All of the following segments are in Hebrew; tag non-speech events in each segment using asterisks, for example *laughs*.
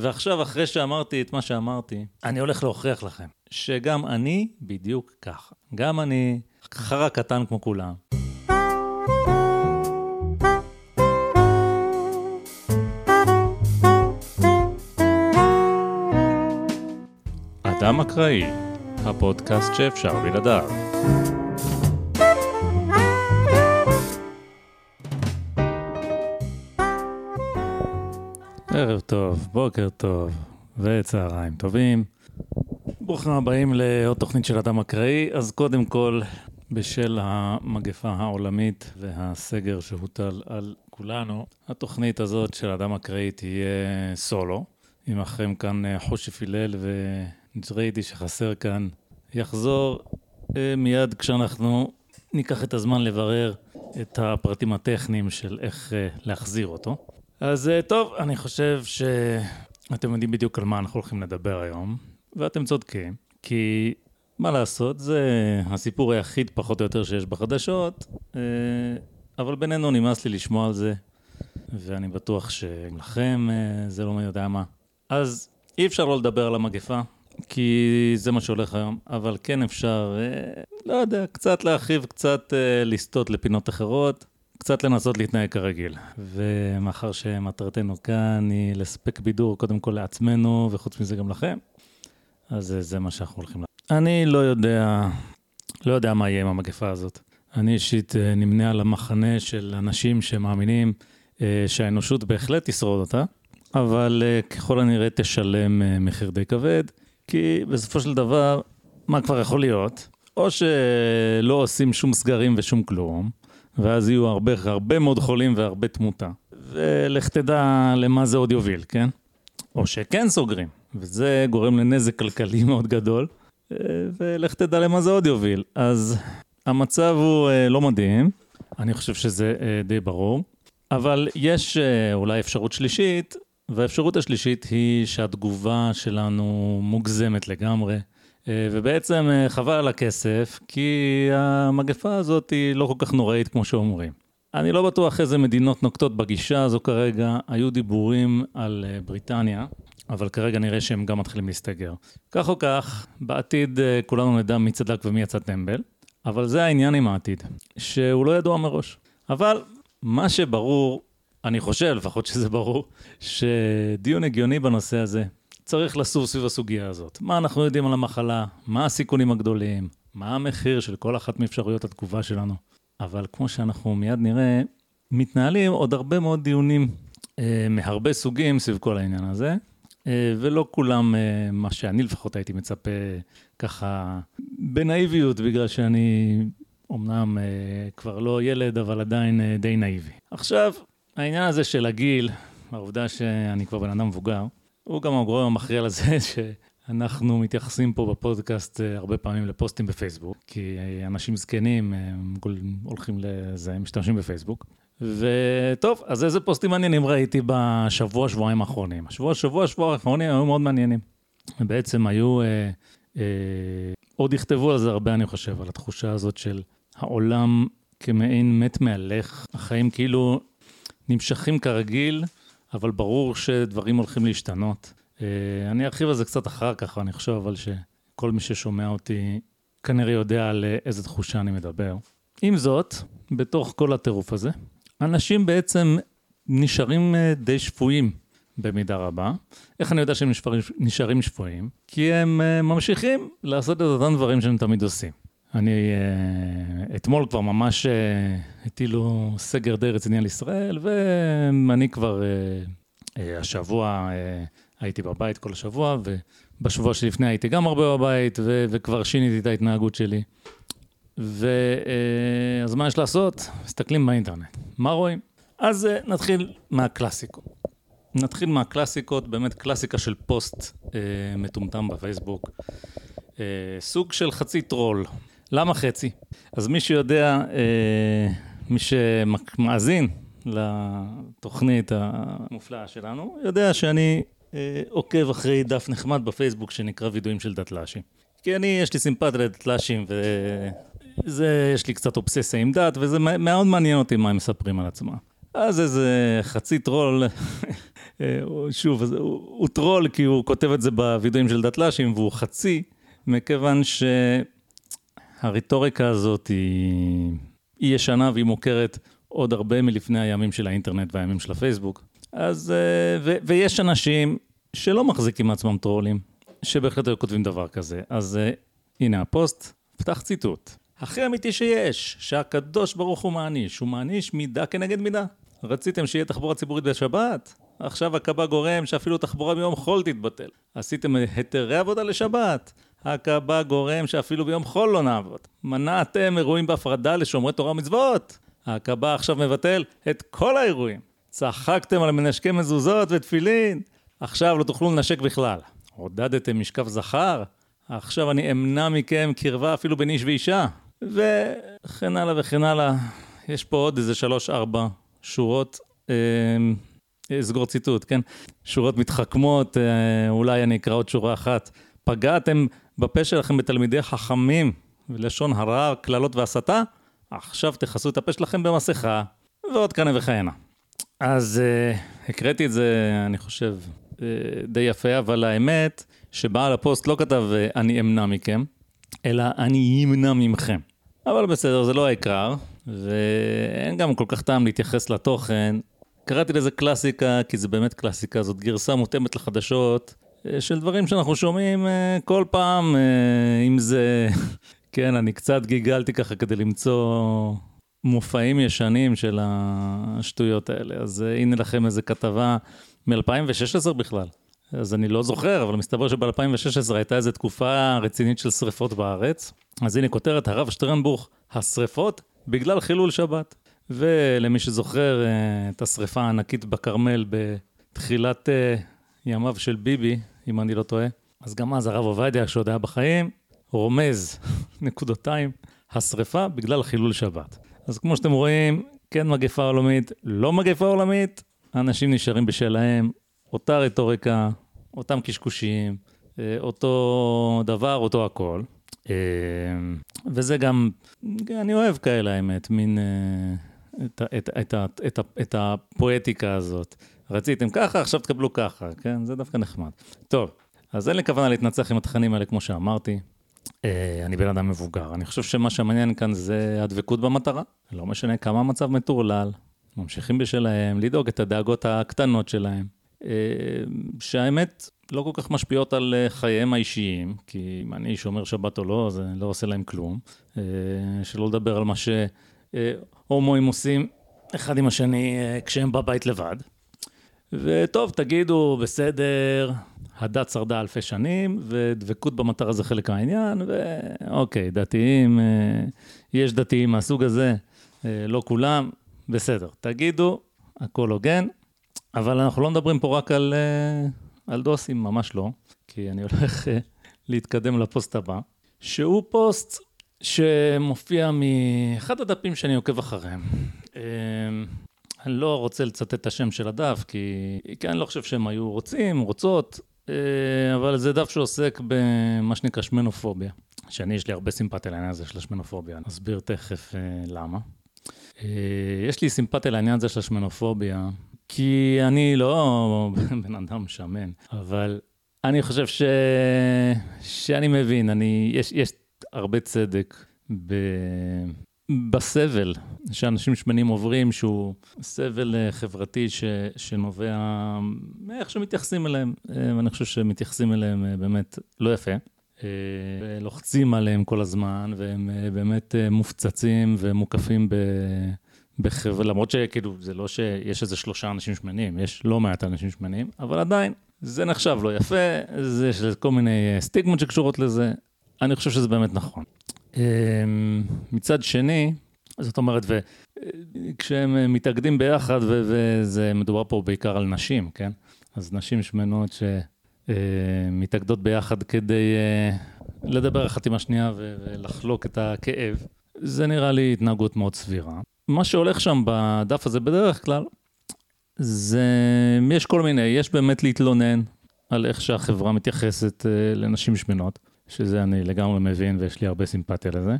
ועכשיו, אחרי שאמרתי את מה שאמרתי, אני הולך להוכיח לכם שגם אני בדיוק ככה. גם אני חרא קטן כמו כולם. אדם אקראי, הפודקאסט שאפשר בלעדיו. ערב טוב, בוקר טוב וצהריים טובים. ברוכים הבאים לעוד תוכנית של אדם אקראי. אז קודם כל, בשל המגפה העולמית והסגר שהוטל על כולנו, התוכנית הזאת של אדם אקראי תהיה סולו. עמכם כאן אה, חושי פילל וג'ריידי שחסר כאן, יחזור אה, מיד כשאנחנו ניקח את הזמן לברר את הפרטים הטכניים של איך אה, להחזיר אותו. אז טוב, אני חושב שאתם יודעים בדיוק על מה אנחנו הולכים לדבר היום, ואתם צודקים, כי מה לעשות, זה הסיפור היחיד פחות או יותר שיש בחדשות, אבל בינינו נמאס לי לשמוע על זה, ואני בטוח שלכם זה לא מי יודע מה. אז אי אפשר לא לדבר על המגפה, כי זה מה שהולך היום, אבל כן אפשר, אה, לא יודע, קצת להרחיב, קצת אה, לסטות לפינות אחרות, קצת לנסות להתנהג כרגיל. ומאחר שמטרתנו כאן היא לספק בידור קודם כל לעצמנו, וחוץ מזה גם לכם, אז אה, זה מה שאנחנו הולכים לעשות. אני לא יודע, לא יודע מה יהיה עם המגפה הזאת. אני אישית אה, נמנה על המחנה של אנשים שמאמינים אה, שהאנושות בהחלט תשרוד אותה. אבל uh, ככל הנראה תשלם מחיר די כבד, כי בסופו של דבר, מה כבר יכול להיות? או שלא עושים שום סגרים ושום כלום, ואז יהיו הרבה, הרבה מאוד חולים והרבה תמותה. ולך תדע למה זה עוד יוביל, כן? או שכן סוגרים, וזה גורם לנזק כלכלי מאוד גדול, ולך תדע למה זה עוד יוביל. אז המצב הוא uh, לא מדהים, אני חושב שזה uh, די ברור. אבל יש uh, אולי אפשרות שלישית, והאפשרות השלישית היא שהתגובה שלנו מוגזמת לגמרי, אה, ובעצם אה, חבל על הכסף, כי המגפה הזאת היא לא כל כך נוראית כמו שאומרים. אני לא בטוח איזה מדינות נוקטות בגישה הזו כרגע, היו דיבורים על אה, בריטניה, אבל כרגע נראה שהם גם מתחילים להסתגר. כך או כך, בעתיד כולנו נדע מי צדק ומי יצא טמבל, אבל זה העניין עם העתיד, שהוא לא ידוע מראש. אבל מה שברור אני חושב, לפחות שזה ברור, שדיון הגיוני בנושא הזה צריך לסור סביב הסוגיה הזאת. מה אנחנו יודעים על המחלה, מה הסיכונים הגדולים, מה המחיר של כל אחת מאפשרויות התגובה שלנו. אבל כמו שאנחנו מיד נראה, מתנהלים עוד הרבה מאוד דיונים אה, מהרבה סוגים סביב כל העניין הזה, אה, ולא כולם אה, מה שאני לפחות הייתי מצפה ככה בנאיביות, בגלל שאני אמנם אה, כבר לא ילד, אבל עדיין אה, די נאיבי. עכשיו, העניין הזה של הגיל, העובדה שאני כבר בן אדם מבוגר, הוא גם הגורם המכריע לזה *laughs* שאנחנו מתייחסים פה בפודקאסט אה, הרבה פעמים לפוסטים בפייסבוק, כי אנשים זקנים אה, הולכים לזה, הם משתמשים בפייסבוק. וטוב, אז איזה פוסטים מעניינים ראיתי בשבוע, שבועיים האחרונים? השבוע, שבוע, שבוע האחרונים היו מאוד מעניינים. בעצם היו, אה, אה, עוד יכתבו על זה הרבה, אני חושב, על התחושה הזאת של העולם כמעין מת מהלך, החיים כאילו נמשכים כרגיל, אבל ברור שדברים הולכים להשתנות. אה, אני ארחיב על זה קצת אחר כך, אני חושב אבל שכל מי ששומע אותי כנראה יודע על איזה תחושה אני מדבר. עם זאת, בתוך כל הטירוף הזה, אנשים בעצם נשארים אה, די שפויים במידה רבה. איך אני יודע שהם נשארים שפויים? כי הם אה, ממשיכים לעשות את אותם דברים שהם תמיד עושים. אני uh, אתמול כבר ממש uh, הטילו סגר די רציני על ישראל, ואני כבר uh, השבוע הייתי בבית כל השבוע, ובשבוע שלפני הייתי גם הרבה בבית, ו- וכבר שיניתי את ההתנהגות שלי. ואז מה יש לעשות? מסתכלים באינטרנט. מה רואים? אז נתחיל מהקלאסיקות. נתחיל מהקלאסיקות, באמת קלאסיקה של פוסט אה, מטומטם בפייסבוק. אה, סוג של חצי טרול. למה חצי? אז מי שיודע, אה, מי שמאזין לתוכנית המופלאה שלנו, יודע שאני אה, עוקב אחרי דף נחמד בפייסבוק שנקרא וידויים של דתל"שים. כי אני, יש לי סימפתיה לדתל"שים, וזה, יש לי קצת אובססיה עם דת, וזה מאוד מעניין אותי מה הם מספרים על עצמם. אז איזה חצי טרול, *laughs* שוב, הוא, הוא טרול כי הוא כותב את זה בווידויים של דתל"שים והוא חצי, מכיוון שהרטוריקה הזאת היא, היא ישנה והיא מוכרת עוד הרבה מלפני הימים של האינטרנט והימים של הפייסבוק. אז, ו, ויש אנשים שלא מחזיקים מעצמם טרולים, שבהחלט היו כותבים דבר כזה. אז הנה הפוסט, פתח ציטוט. הכי אמיתי שיש, שהקדוש ברוך הוא מעניש, הוא מעניש מידה כנגד מידה. רציתם שיהיה תחבורה ציבורית בשבת? עכשיו הקב"א גורם שאפילו תחבורה ביום חול תתבטל. עשיתם היתרי עבודה לשבת? הקב"א גורם שאפילו ביום חול לא נעבוד. מנעתם אירועים בהפרדה לשומרי תורה ומצוות? הקב"א עכשיו מבטל את כל האירועים. צחקתם על מנשקי מזוזות ותפילין? עכשיו לא תוכלו לנשק בכלל. עודדתם משכב זכר? עכשיו אני אמנע מכם קרבה אפילו בין איש ואישה. וכן הלאה וכן הלאה. יש פה עוד איזה שלוש-ארבע שורות, אה, אסגור ציטוט, כן? שורות מתחכמות, אה, אולי אני אקרא עוד שורה אחת. פגעתם בפה שלכם בתלמידי חכמים, ולשון הרע, קללות והסתה? עכשיו תכסו את הפה שלכם במסכה, ועוד כהנה וכהנה. אז uh, הקראתי את זה, אני חושב, uh, די יפה, אבל האמת, שבעל הפוסט לא כתב אני אמנע מכם, אלא אני אמנע ממכם. אבל בסדר, זה לא העיקר, ואין גם כל כך טעם להתייחס לתוכן. קראתי לזה קלאסיקה, כי זה באמת קלאסיקה, זאת גרסה מותאמת לחדשות של דברים שאנחנו שומעים אה, כל פעם, אה, אם זה... *laughs* כן, אני קצת גיגלתי ככה כדי למצוא מופעים ישנים של השטויות האלה. אז הנה לכם איזה כתבה מ-2016 בכלל. אז אני לא זוכר, אבל מסתבר שב-2016 הייתה איזו תקופה רצינית של שריפות בארץ. אז הנה כותרת, הרב שטרנבוך, השריפות בגלל חילול שבת. ולמי שזוכר אה, את השריפה הענקית בכרמל בתחילת אה, ימיו של ביבי, אם אני לא טועה, אז גם אז הרב עובדיה, שעוד היה בחיים, רומז, *laughs* נקודותיים, השריפה בגלל חילול שבת. אז כמו שאתם רואים, כן מגפה עולמית, לא מגפה עולמית, אנשים נשארים בשלהם, אותה רטוריקה, אותם קשקושים, אה, אותו דבר, אותו הכל. אה, וזה גם, אני אוהב כאלה האמת, מין, אה, את, את, את, את, את, את הפואטיקה הזאת. רציתם ככה, עכשיו תקבלו ככה, כן? זה דווקא נחמד. טוב, אז אין לי כוונה להתנצח עם התכנים האלה, כמו שאמרתי. אני בן אדם מבוגר. אני חושב שמה שמעניין כאן זה הדבקות במטרה. לא משנה כמה המצב מטורלל, ממשיכים בשלהם, לדאוג את הדאגות הקטנות שלהם. אה, שהאמת לא כל כך משפיעות על אה, חייהם האישיים, כי אם אני שומר שבת או לא, זה לא עושה להם כלום. אה, שלא לדבר על מה שהומואים עושים אחד עם השני כשהם בבית לבד. וטוב, תגידו, בסדר, הדת שרדה אלפי שנים, ודבקות במטרה זה חלק מהעניין, ואוקיי, דתיים, יש דתיים מהסוג הזה, לא כולם, בסדר. תגידו, הכל הוגן, אבל אנחנו לא מדברים פה רק על, אה, על דוסים, ממש לא, כי אני הולך אה, להתקדם לפוסט הבא, שהוא פוסט שמופיע מאחד הדפים שאני עוקב אחריהם. אה, אני לא רוצה לצטט את השם של הדף, כי, כי אני לא חושב שהם היו רוצים, רוצות, אבל זה דף שעוסק במה שנקרא שמנופוביה, שאני, יש לי הרבה סימפתיה לעניין הזה של השמנופוביה, אני אסביר תכף למה. יש לי סימפתיה לעניין הזה של השמנופוביה, כי אני לא *laughs* בן אדם שמן, אבל אני חושב ש... שאני מבין, אני... יש, יש הרבה צדק ב... בסבל שאנשים שמנים עוברים, שהוא סבל אה, חברתי ש... שנובע מאיך שמתייחסים אליהם, אה, ואני חושב שמתייחסים אליהם אה, באמת לא יפה. לוחצים עליהם כל הזמן, והם באמת מופצצים ומוקפים ב... בחבר, למרות שכאילו, זה לא שיש איזה שלושה אנשים שמנים, יש לא מעט אנשים שמנים, אבל עדיין, זה נחשב לא יפה, יש כל מיני סטיגמות שקשורות לזה, אני חושב שזה באמת נכון. אמ, מצד שני, זאת אומרת, וכשהם אה, מתאגדים ביחד, וזה מדובר פה בעיקר על נשים, כן? אז נשים שמנות שמתאגדות אה, ביחד כדי לדבר אחת עם השנייה ולחלוק את הכאב, זה נראה לי התנהגות מאוד סבירה. מה שהולך שם בדף הזה בדרך כלל, זה, יש כל מיני, יש באמת להתלונן על איך שהחברה מתייחסת לנשים שמנות, שזה אני לגמרי מבין ויש לי הרבה סימפתיה לזה.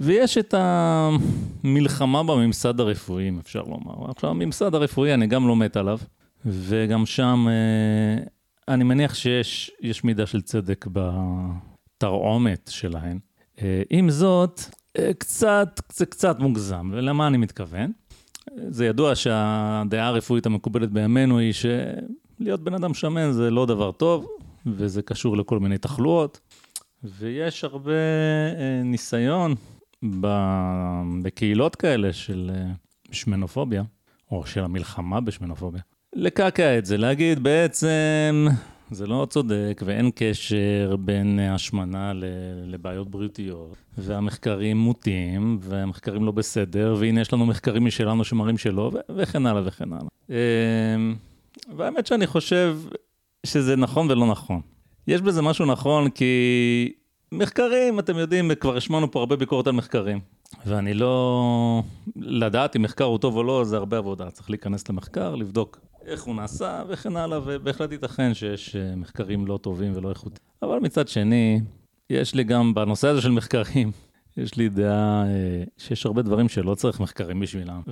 ויש את המלחמה בממסד הרפואי, אם אפשר לומר. עכשיו, הממסד הרפואי, אני גם לא מת עליו, וגם שם אה, אני מניח שיש מידה של צדק בתרעומת שלהן. אה, עם זאת, אה, קצת, זה קצת מוגזם, ולמה אני מתכוון? זה ידוע שהדעה הרפואית המקובלת בימינו היא שלהיות בן אדם שמן זה לא דבר טוב, וזה קשור לכל מיני תחלואות, ויש הרבה ניסיון בקהילות כאלה של שמנופוביה, או של המלחמה בשמנופוביה, לקעקע את זה, להגיד בעצם זה לא צודק ואין קשר בין השמנה לבעיות בריאותיות, והמחקרים מוטים, והמחקרים לא בסדר, והנה יש לנו מחקרים משלנו שמראים שלא, וכן הלאה וכן הלאה. אמ, והאמת שאני חושב שזה נכון ולא נכון. יש בזה משהו נכון כי מחקרים, אתם יודעים, כבר השמענו פה הרבה ביקורת על מחקרים. ואני לא... לדעת אם מחקר הוא טוב או לא, זה הרבה עבודה. צריך להיכנס למחקר, לבדוק איך הוא נעשה וכן הלאה, ובהחלט ייתכן שיש אה, מחקרים לא טובים ולא איכותיים. אבל מצד שני, יש לי גם, בנושא הזה של מחקרים, *laughs* יש לי דעה אה, שיש הרבה דברים שלא צריך מחקרים בשבילם.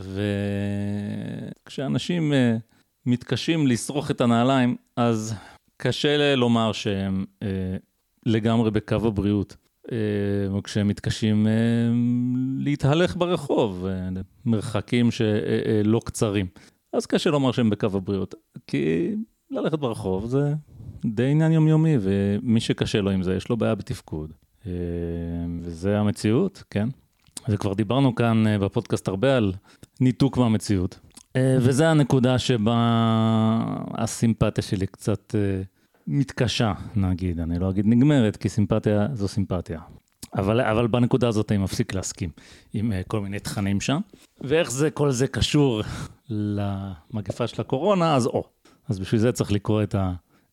וכשאנשים אה, מתקשים לשרוך את הנעליים, אז קשה לומר שהם לגמרי בקו הבריאות. או כשהם מתקשים להתהלך ברחוב, מרחקים שלא קצרים. אז קשה לומר שהם בקו הבריאות, כי ללכת ברחוב זה די עניין יומיומי, ומי שקשה לו עם זה, יש לו בעיה בתפקוד. אה, וזה המציאות, כן? וכבר דיברנו כאן אה, בפודקאסט הרבה על ניתוק מהמציאות. אה, וזה הנקודה שבה הסימפתיה שלי קצת מתקשה, נגיד. אני לא אגיד נגמרת, כי סימפתיה זו סימפתיה. אבל, אבל בנקודה הזאת אני מפסיק להסכים עם כל מיני תכנים שם. ואיך זה, כל זה קשור למגפה של הקורונה, אז או. אז בשביל זה צריך לקרוא את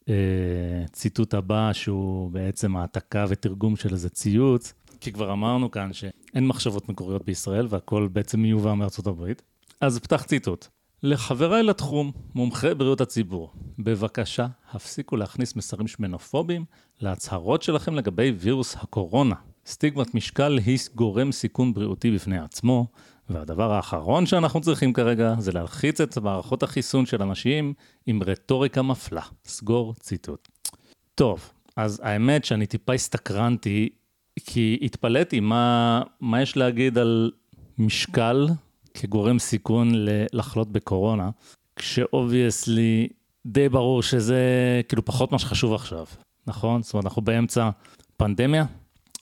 הציטוט הבא, שהוא בעצם העתקה ותרגום של איזה ציוץ, כי כבר אמרנו כאן שאין מחשבות מקוריות בישראל והכל בעצם מיובא מארצות הברית. אז פתח ציטוט. לחבריי לתחום, מומחי בריאות הציבור, בבקשה, הפסיקו להכניס מסרים שמנופובים להצהרות שלכם לגבי וירוס הקורונה. סטיגמת משקל היא גורם סיכון בריאותי בפני עצמו, והדבר האחרון שאנחנו צריכים כרגע זה להלחיץ את מערכות החיסון של אנשים עם רטוריקה מפלה. סגור ציטוט. טוב, אז האמת שאני טיפה הסתקרנתי, כי התפלאתי מה, מה יש להגיד על משקל כגורם סיכון לחלות בקורונה, כשאובייסלי די ברור שזה כאילו פחות מה שחשוב עכשיו, נכון? זאת אומרת, אנחנו באמצע פנדמיה,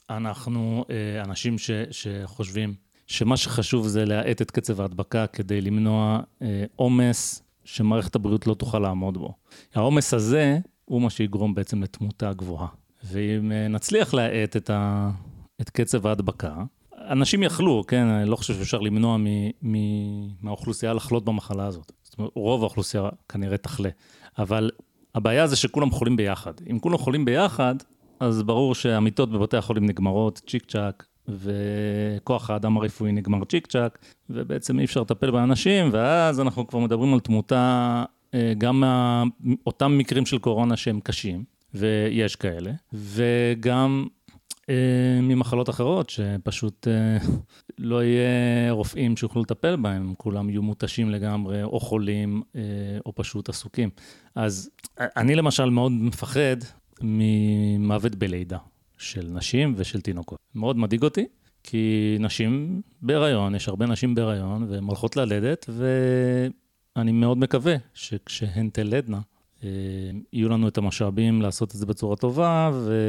אנחנו אה, אנשים ש, שחושבים שמה שחשוב זה להאט את קצב ההדבקה כדי למנוע אה, עומס שמערכת הבריאות לא תוכל לעמוד בו. העומס הזה הוא מה שיגרום בעצם לתמותה גבוהה. ואם אה, נצליח להאט את, ה, את קצב ההדבקה, אנשים יכלו, כן, אני לא חושב שאפשר למנוע מ, מ, מהאוכלוסייה לחלות במחלה הזאת. זאת אומרת, רוב האוכלוסייה כנראה תחלה. אבל הבעיה זה שכולם חולים ביחד. אם כולם חולים ביחד, אז ברור שהמיטות בבתי החולים נגמרות צ'יק צ'אק, וכוח האדם הרפואי נגמר צ'יק צ'אק, ובעצם אי אפשר לטפל באנשים, ואז אנחנו כבר מדברים על תמותה, אה, גם מאותם מקרים של קורונה שהם קשים, ויש כאלה, וגם ממחלות אחרות, שפשוט אה, *laughs* לא יהיה רופאים שיוכלו לטפל בהם, כולם יהיו מותשים לגמרי, או חולים, או פשוט עסוקים. אז אני למשל מאוד מפחד ממוות בלידה. של נשים ושל תינוקות. מאוד מדאיג אותי, כי נשים בהיריון, יש הרבה נשים בהיריון, והן הולכות ללדת, ואני מאוד מקווה שכשהן תלדנה, אה, יהיו לנו את המשאבים לעשות את זה בצורה טובה, ו...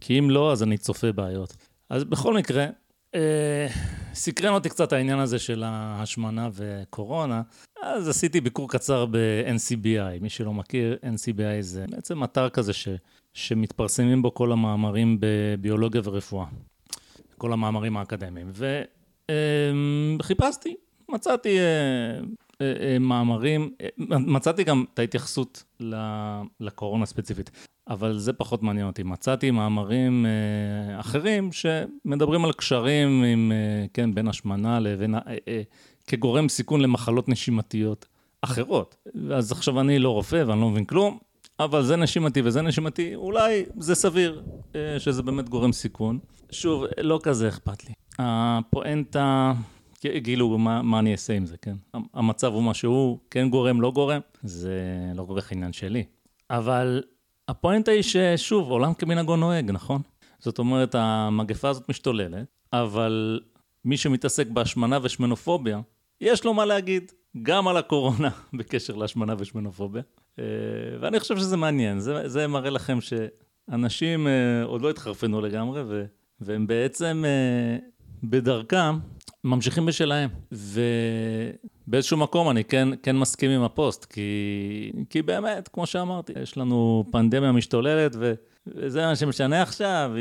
כי אם לא, אז אני צופה בעיות. אז בכל מקרה, אה, סקרן אותי קצת העניין הזה של ההשמנה וקורונה, אז עשיתי ביקור קצר ב-NCBI. מי שלא מכיר, NCBI זה בעצם אתר כזה ש... שמתפרסמים בו כל המאמרים בביולוגיה ורפואה, כל המאמרים האקדמיים. וחיפשתי, מצאתי אה, אה, אה, מאמרים, מצאתי גם את ההתייחסות לקורונה ספציפית, אבל זה פחות מעניין אותי. מצאתי מאמרים אחרים שמדברים על קשרים עם, כן, בין השמנה לבין, כגורם סיכון למחלות נשימתיות אחרות. אז עכשיו אני לא רופא ואני לא מבין כלום, אבל זה נשימתי וזה נשימתי, אולי זה סביר אה, שזה באמת גורם סיכון. שוב, לא כזה אכפת לי. הפואנטה, כאילו, מה, מה אני אעשה עם זה, כן? המצב הוא מה שהוא, כן גורם, לא גורם, זה לא כל כך עניין שלי. אבל הפואנטה היא ששוב, עולם כמנהגו נוהג, נכון? זאת אומרת, המגפה הזאת משתוללת, אבל מי שמתעסק בהשמנה ושמנופוביה, יש לו מה להגיד, גם על הקורונה *laughs* בקשר להשמנה ושמנופוביה. אה, ואני חושב שזה מעניין, זה, זה מראה לכם שאנשים אה, עוד לא התחרפנו לגמרי, ו, והם בעצם אה, בדרכם ממשיכים בשלהם. ובאיזשהו מקום אני כן, כן מסכים עם הפוסט, כי, כי באמת, כמו שאמרתי, יש לנו פנדמיה משתוללת, ו... וזה מה שמשנה עכשיו,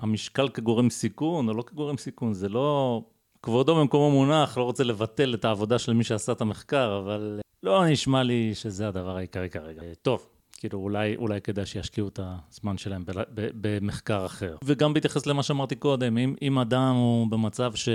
המשקל כגורם סיכון או לא כגורם סיכון, זה לא... כבודו במקומו מונח, לא רוצה לבטל את העבודה של מי שעשה את המחקר, אבל לא נשמע לי שזה הדבר העיקרי כרגע. טוב, כאילו אולי, אולי כדאי שישקיעו את הזמן שלהם ב, ב, במחקר אחר. וגם בהתייחס למה שאמרתי קודם, אם, אם אדם הוא במצב ש,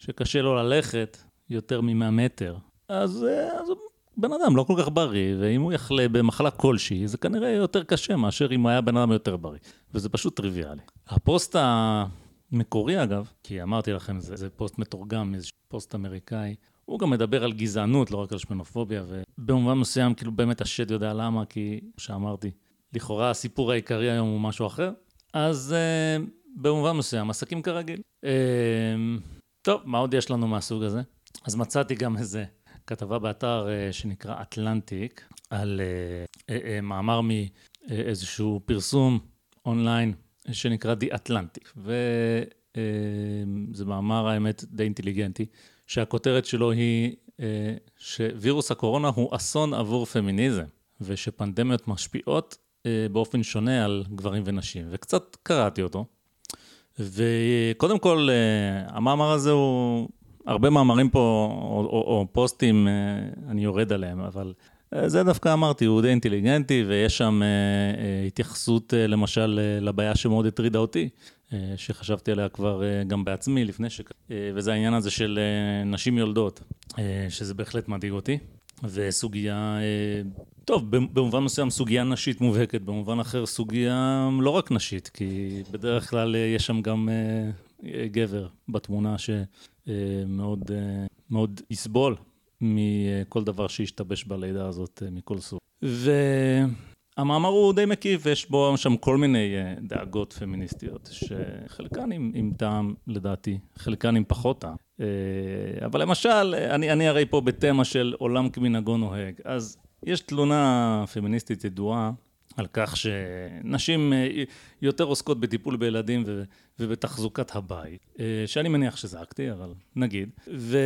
שקשה לו ללכת יותר מ-100 מטר, אז, אז הוא בן אדם לא כל כך בריא, ואם הוא יחלה במחלה כלשהי, זה כנראה יותר קשה מאשר אם הוא היה בן אדם יותר בריא. וזה פשוט טריוויאלי. הפוסט המקורי, אגב, כי אמרתי לכם, זה, זה פוסט מתורגם, איזה פוסט אמריקאי, הוא גם מדבר על גזענות, לא רק על שמנופוביה, ובמובן מסוים, כאילו באמת השד יודע למה, כי, שאמרתי, לכאורה הסיפור העיקרי היום הוא משהו אחר. אז uh, במובן מסוים, עסקים כרגיל. Uh, טוב, מה עוד יש לנו מהסוג הזה? אז מצאתי גם איזה כתבה באתר uh, שנקרא אטלנטיק, על uh, uh, מאמר מאיזשהו פרסום אונליין שנקרא The Atlantic, וזה מאמר האמת די אינטליגנטי, שהכותרת שלו היא שווירוס הקורונה הוא אסון עבור פמיניזם, ושפנדמיות משפיעות באופן שונה על גברים ונשים, וקצת קראתי אותו. וקודם כל, uh, המאמר הזה הוא הרבה מאמרים פה, או, או, או פוסטים, אה, אני יורד עליהם, אבל אה, זה דווקא אמרתי, הוא די אינטליגנטי, ויש שם אה, התייחסות למשל לבעיה שמאוד הטרידה אותי, שחשבתי עליה כבר גם בעצמי לפני ש... וזה העניין הזה של נשים יולדות, שזה בהחלט מדאיג אותי. וסוגיה, טוב, במובן מסוים סוגיה נשית מובהקת, במובן אחר סוגיה לא רק נשית, כי בדרך כלל יש שם גם גבר בתמונה שמאוד אה, מאוד יסבול מכל דבר שישתבש בלידה הזאת אה, מכל סוג. והמאמר הוא די מקיף, יש בו שם כל מיני אה, דאגות פמיניסטיות, שחלקן עם, עם טעם לדעתי, חלקן עם פחות טעם. אבל למשל, אני, אני הרי פה בתמה של עולם כמנהגו נוהג, אז יש תלונה פמיניסטית ידועה על כך שנשים אה, יותר עוסקות בטיפול בילדים ובתחזוקת הבית, אה, שאני מניח שזעקתי, אבל נגיד. ו,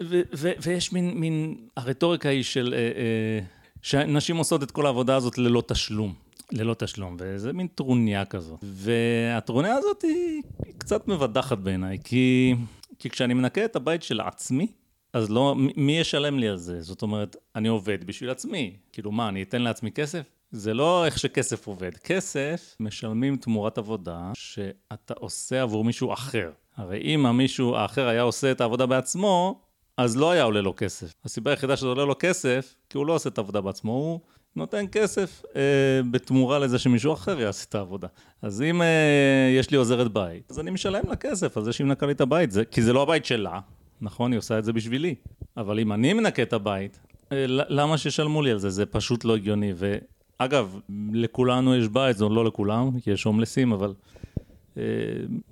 ו, ו, ויש מין, מין, הרטוריקה היא של, אה, שנשים עושות את כל העבודה הזאת ללא תשלום. ללא תשלום, וזה מין טרוניה כזאת. והטרוניה הזאת היא קצת מבדחת בעיניי, כי, כי כשאני מנקה את הבית של עצמי, אז לא, מי ישלם לי על זה? זאת אומרת, אני עובד בשביל עצמי. כאילו מה, אני אתן לעצמי כסף? זה לא איך שכסף עובד. כסף משלמים תמורת עבודה שאתה עושה עבור מישהו אחר. הרי אם המישהו האחר היה עושה את העבודה בעצמו, אז לא היה עולה לו כסף. הסיבה היחידה שזה עולה לו כסף, כי הוא לא עושה את העבודה בעצמו, הוא נותן כסף אה, בתמורה לזה שמישהו אחר יעשה את העבודה. אז אם אה, יש לי עוזרת בית, אז אני משלם לה כסף על זה שהיא מנקה לי את הבית, זה, כי זה לא הבית שלה, נכון? היא עושה את זה בשבילי. אבל אם אני מנקה את הבית, אה, למה שישלמו לי על זה? זה פשוט לא הגיוני. ו... אגב, לכולנו יש בית, זה לא לכולם, כי יש הומלסים, אבל אה,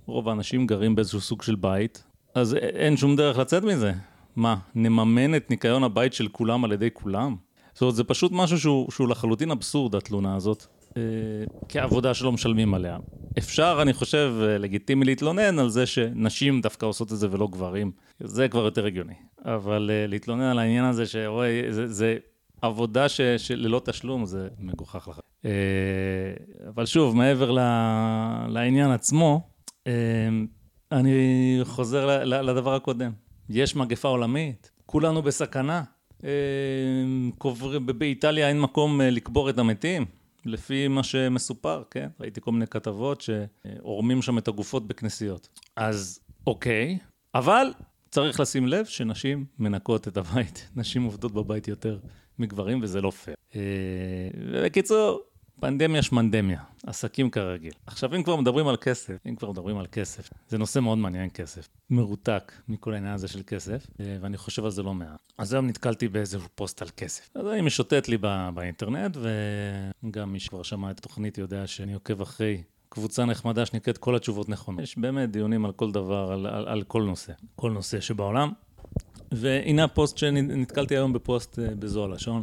רוב האנשים גרים באיזשהו סוג של בית, אז אין שום דרך לצאת מזה. מה, נממן את ניקיון הבית של כולם על ידי כולם? זאת אומרת, זה פשוט משהו שהוא, שהוא לחלוטין אבסורד, התלונה הזאת, אה, כעבודה שלא משלמים עליה. אפשר, אני חושב, אה, לגיטימי להתלונן על זה שנשים דווקא עושות את זה ולא גברים. זה כבר יותר הגיוני. אבל אה, להתלונן על העניין הזה, שרואה, זה, זה עבודה ש, שללא תשלום זה מגוחך לך. אבל שוב, מעבר ל, לעניין עצמו, אני חוזר לדבר הקודם. יש מגפה עולמית, כולנו בסכנה. אה, באיטליה אין מקום לקבור את המתים, לפי מה שמסופר, כן? ראיתי כל מיני כתבות שעורמים שם את הגופות בכנסיות. אז אוקיי, אבל צריך לשים לב שנשים מנקות את הבית, *laughs* נשים עובדות בבית יותר מגברים וזה לא פייר. אה, בקיצור, פנדמיה שמנדמיה. עסקים כרגיל. עכשיו, אם כבר מדברים על כסף, אם כבר מדברים על כסף, זה נושא מאוד מעניין כסף. מרותק מכל העניין הזה של כסף, אה, ואני חושב על זה לא מעט. אז היום נתקלתי באיזשהו פוסט על כסף. אז אני משוטט לי בא, באינטרנט, וגם מי שכבר שמע את התוכנית יודע שאני עוקב אחרי קבוצה נחמדה שנקראת כל התשובות נכונות. יש באמת דיונים על כל דבר, על, על, על כל נושא, כל נושא שבעולם. והנה הפוסט שנתקלתי היום בפוסט אה, בזו הלשון.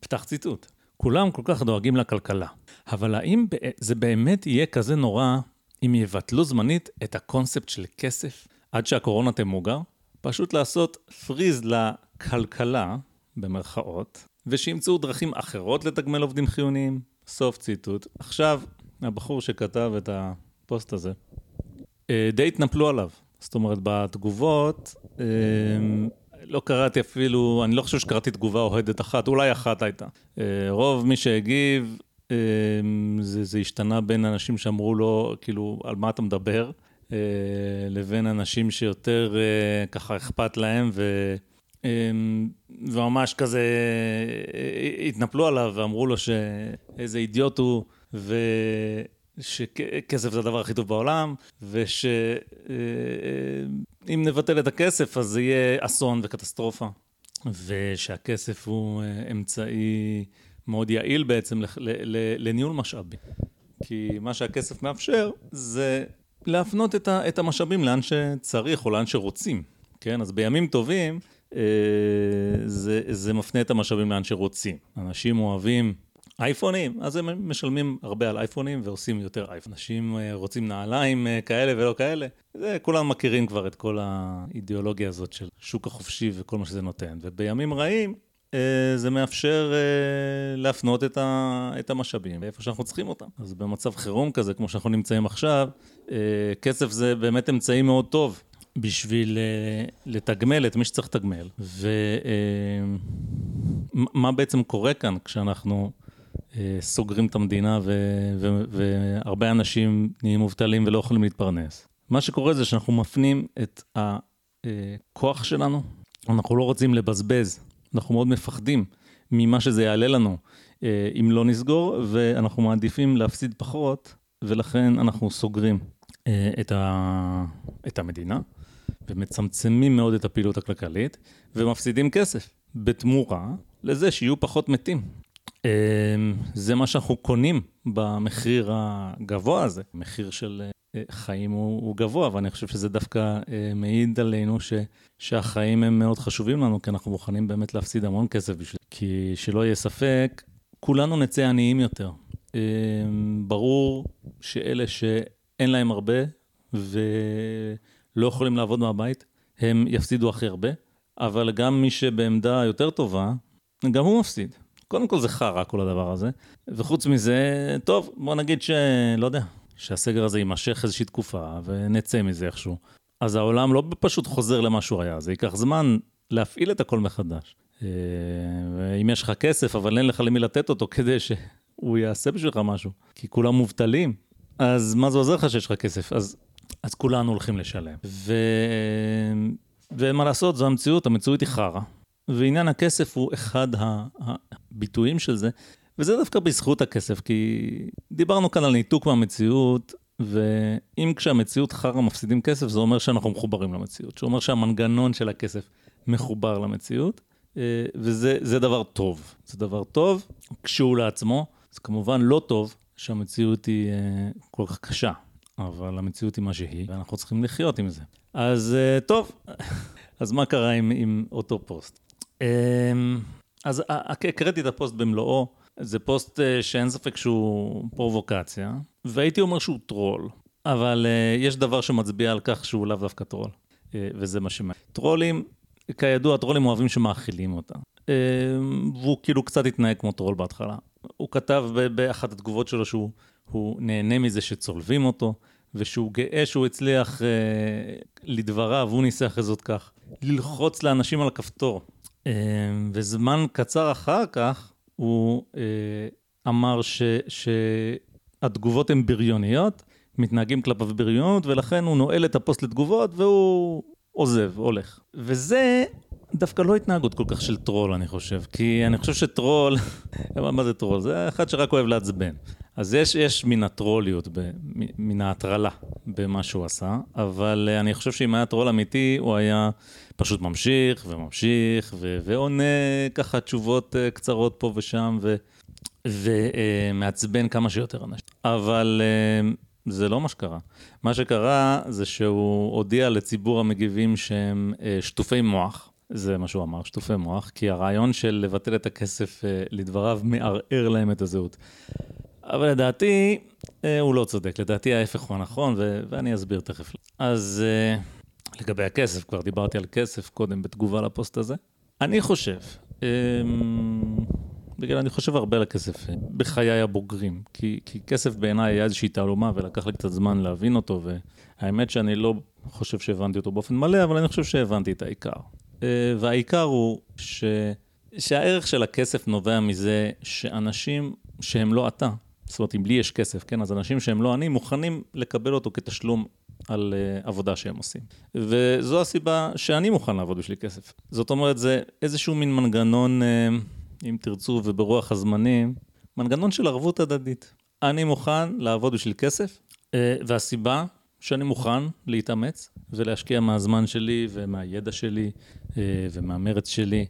פתח ציטוט. כולם כל כך דואגים לכלכלה, אבל האם זה באמת יהיה כזה נורא אם יבטלו זמנית את הקונספט של כסף עד שהקורונה תמוגר? פשוט לעשות freeze לכלכלה, במרכאות, ושימצאו דרכים אחרות לתגמל עובדים חיוניים. סוף ציטוט. עכשיו, הבחור שכתב את הפוסט הזה, אה, די התנפלו עליו. זאת אומרת, בתגובות, אה, לא קראתי אפילו, אני לא חושב שקראתי תגובה אוהדת אחת, אולי אחת הייתה. אה, רוב מי שהגיב, זה, זה השתנה בין אנשים שאמרו לו, כאילו, על מה אתה מדבר, לבין אנשים שיותר ככה אכפת להם, ו... וממש כזה התנפלו עליו ואמרו לו שאיזה אידיוט הוא, ושכסף זה הדבר הכי טוב בעולם, ושאם נבטל את הכסף אז זה יהיה אסון וקטסטרופה, ושהכסף הוא אה, אמצעי מאוד יעיל בעצם לניהול משאבים. כי מה שהכסף מאפשר זה להפנות את המשאבים לאן שצריך או לאן שרוצים, כן? אז בימים טובים אה, זה, זה מפנה את המשאבים לאן שרוצים. אנשים אוהבים אייפונים, אז הם משלמים הרבה על אייפונים ועושים יותר אייפון. אנשים אה, רוצים נעליים אה, כאלה ולא כאלה. זה, כולם מכירים כבר את כל האידיאולוגיה הזאת של שוק החופשי וכל מה שזה נותן. ובימים רעים, אה, זה מאפשר להפנות את, המשאבים איפה שאנחנו צריכים אותם. אז במצב חירום כזה, כמו שאנחנו נמצאים עכשיו, כסף זה באמת אמצעי מאוד טוב בשביל לתגמל את מי שצריך לתגמל. ומה בעצם קורה כאן כשאנחנו... אה, סוגרים את המדינה והרבה אנשים נהיים מובטלים ולא יכולים להתפרנס. מה שקורה זה שאנחנו מפנים את הכוח שלנו, אנחנו לא רוצים לבזבז, אנחנו מאוד מפחדים ממה שזה יעלה לנו אה, אם לא נסגור, ואנחנו מעדיפים להפסיד פחות, ולכן אנחנו סוגרים אה, את, ה... את המדינה, ומצמצמים מאוד את הפעילות הכלכלית, ומפסידים כסף בתמורה לזה שיהיו פחות מתים. אמ, זה מה שאנחנו קונים במחיר הגבוה הזה. מחיר של אה, חיים הוא, הוא גבוה, ואני חושב שזה דווקא אה, מעיד עלינו ש, שהחיים הם מאוד חשובים לנו, כי אנחנו מוכנים באמת להפסיד המון כסף בשביל... כי שלא יהיה ספק, כולנו נצא עניים יותר. אמ, ברור שאלה שאין להם הרבה ולא יכולים לעבוד מהבית, הם יפסידו הכי הרבה, אבל גם מי שבעמדה יותר טובה, גם הוא מפסיד. קודם כל זה חרא כל הדבר הזה, וחוץ מזה, טוב, בוא נגיד שלא יודע, שהסגר הזה יימשך איזושהי תקופה ונצא מזה איכשהו. אז העולם לא פשוט חוזר למה שהוא היה, זה ייקח זמן להפעיל את הכל מחדש. אה, ואם יש לך כסף, אבל אין לך למי לתת אותו כדי שהוא יעשה בשבילך משהו, כי כולם מובטלים, אז מה זה עוזר לך שיש לך כסף? אז, אז כולנו הולכים לשלם. ו... ומה לעשות, זו המציאות, המציאות היא חרא. ועניין הכסף הוא אחד הביטויים של זה, וזה דווקא בזכות הכסף, כי דיברנו כאן על ניתוק מהמציאות, ואם כשהמציאות חרא מפסידים כסף, זה אומר שאנחנו מחוברים למציאות, זה אומר שהמנגנון של הכסף מחובר למציאות, אה, וזה דבר טוב. זה דבר טוב כשהוא לעצמו, זה כמובן לא טוב שהמציאות היא אה, כל כך קשה, אבל המציאות היא מה שהיא, ואנחנו צריכים לחיות עם זה. אז אה, טוב, *laughs* אז מה קרה עם, עם אותו פוסט? אמ, אז הקראתי את הפוסט במלואו, זה פוסט אה, שאין ספק שהוא פרובוקציה, והייתי אומר שהוא טרול, אבל אה, יש דבר שמצביע על כך שהוא לאו דווקא טרול, אה, וזה מה שמעניין. טרולים, כידוע, טרולים אוהבים שמאכילים אותם, אמ, והוא כאילו קצת התנהג כמו טרול בהתחלה. הוא כתב באחת התגובות שלו שהוא נהנה מזה שצולבים אותו, ושהוא גאה שהוא הצליח, לדבריו, הוא ניסח את זאת כך, ללחוץ לאנשים על הכפתור. אמ, וזמן קצר אחר כך הוא אה, אמר ש, שהתגובות הן בריוניות, מתנהגים כלפיו בריונות, ולכן הוא נועל את הפוסט לתגובות והוא עוזב, הולך. וזה דווקא לא התנהגות כל כך של טרול, אני חושב. כי אני חושב שטרול, *laughs* מה זה טרול? זה אחד שרק אוהב לעצבן. אז יש, יש מן הטרוליות, מן ההטרלה במה שהוא עשה, אבל אני חושב שאם היה טרול אמיתי, הוא היה פשוט ממשיך וממשיך ו, ועונה ככה תשובות אה, קצרות פה ושם, ו, ומעצבן כמה שיותר אנשים. אבל אה, זה לא מה שקרה. מה שקרה זה שהוא הודיע לציבור המגיבים שהם אה, שטופי מוח. זה מה שהוא אמר, שטופי מוח, כי הרעיון של לבטל את הכסף לדבריו מערער להם את הזהות. אבל לדעתי, אה, הוא לא צודק, לדעתי ההפך הוא הנכון, ו- ואני אסביר תכף. אז אה, לגבי הכסף, כבר דיברתי על כסף קודם בתגובה לפוסט הזה. אני חושב, אה, בגלל אני חושב הרבה על הכסף בחיי הבוגרים, כי, כי כסף בעיניי היה איזושהי תעלומה ולקח לי קצת זמן להבין אותו, והאמת שאני לא חושב שהבנתי אותו באופן מלא, אבל אני חושב שהבנתי את העיקר. והעיקר הוא ש... שהערך של הכסף נובע מזה שאנשים שהם לא אתה, זאת אומרת, אם לי יש כסף, כן, אז אנשים שהם לא אני, מוכנים לקבל אותו כתשלום על uh, עבודה שהם עושים. וזו הסיבה שאני מוכן לעבוד בשביל כסף. זאת אומרת, זה איזשהו מין מנגנון, uh, אם תרצו, וברוח הזמנים, מנגנון של ערבות הדדית. אני מוכן לעבוד בשביל כסף, uh, והסיבה שאני מוכן להתאמץ ולהשקיע מהזמן שלי ומהידע שלי ומהמרץ שלי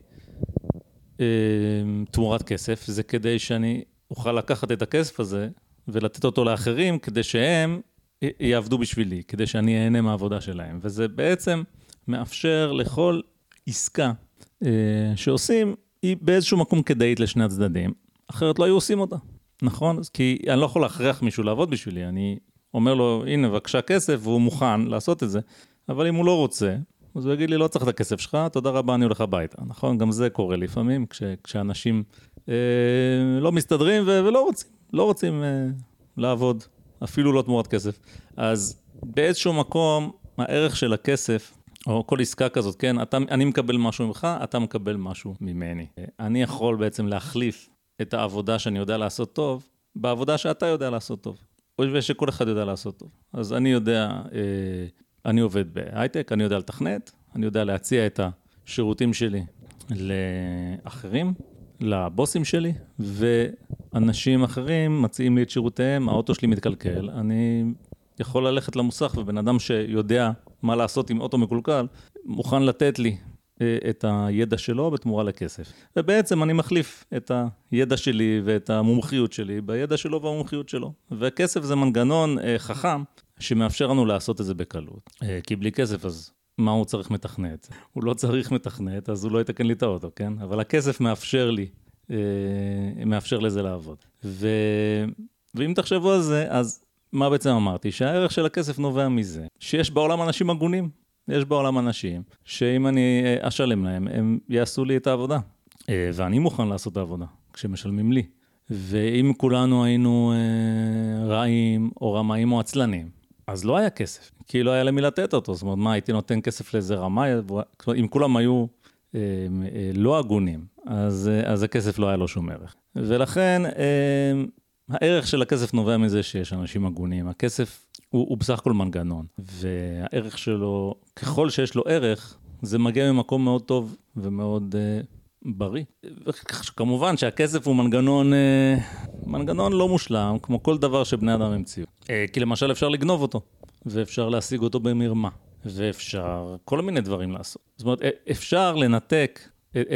תמורת כסף, זה כדי שאני אוכל לקחת את הכסף הזה ולתת אותו לאחרים כדי שהם יעבדו בשבילי, כדי שאני אהנה מהעבודה שלהם. וזה בעצם מאפשר לכל עסקה אה, שעושים, היא באיזשהו מקום כדאית לשני הצדדים, אחרת לא היו עושים אותה, נכון? כי אני לא יכול להכריח מישהו לעבוד בשבילי, אני אומר לו, הנה, בבקשה כסף, והוא מוכן לעשות את זה, אבל אם הוא לא רוצה, אז הוא יגיד לי, לא צריך את הכסף שלך, תודה רבה, אני הולך הביתה, נכון? גם זה קורה לפעמים, כש, כשאנשים אה, לא מסתדרים ו- ולא רוצים, לא רוצים אה, לעבוד, אפילו לא תמורת כסף. אז באיזשהו מקום, הערך של הכסף, או כל עסקה כזאת, כן, אתה, אני מקבל משהו ממך, אתה מקבל משהו ממני. אני יכול בעצם להחליף את העבודה שאני יודע לעשות טוב, בעבודה שאתה יודע לעשות טוב. ושכל אחד יודע לעשות טוב. אז אני יודע, אה, אני עובד בהייטק, אני יודע לתכנת, אני יודע להציע את השירותים שלי לאחרים, לבוסים שלי, ואנשים אחרים מציעים לי את שירותיהם, האוטו שלי מתקלקל, אני יכול ללכת למוסך, ובן אדם שיודע מה לעשות עם אוטו מקולקל, מוכן לתת לי אה, את הידע שלו בתמורה לכסף. ובעצם אני מחליף את הידע שלי ואת המומחיות שלי בידע שלו והמומחיות שלו. וכסף זה מנגנון אה, חכם שמאפשר לנו לעשות את זה בקלות. אה, כי בלי כסף אז מה הוא צריך מתכנת. הוא לא צריך מתכנת, אז הוא לא יתקן לי את האוטו, כן? אבל הכסף מאפשר לי, אה, מאפשר לזה לעבוד. ו... ואם תחשבו על זה, אז מה בעצם אמרתי? שהערך של הכסף נובע מזה שיש בעולם אנשים הגונים. יש בעולם אנשים שאם אני אה, אשלם להם, הם יעשו לי את העבודה. אה, ואני מוכן לעשות את העבודה כשמשלמים לי. ואם כולנו היינו אה, רעים או רמאים או עצלנים, אז לא היה כסף, כי לא היה למי לתת אותו. זאת אומרת, מה, הייתי נותן כסף לאיזה רמאי? אם כולם היו אה, אה, לא הגונים, אז, אה, אז הכסף לא היה לו שום ערך. ולכן, אה, הערך של הכסף נובע מזה שיש אנשים הגונים. הכסף הוא, הוא בסך הכל מנגנון, והערך שלו, ככל שיש לו ערך, זה מגיע ממקום מאוד טוב ומאוד אה, בריא. כמובן שהכסף הוא מנגנון, אה, מנגנון לא מושלם, כמו כל דבר שבני אדם המציאו. אה, כי למשל אפשר לגנוב אותו, ואפשר להשיג אותו במרמה, ואפשר כל מיני דברים לעשות. זאת אומרת, אפשר לנתק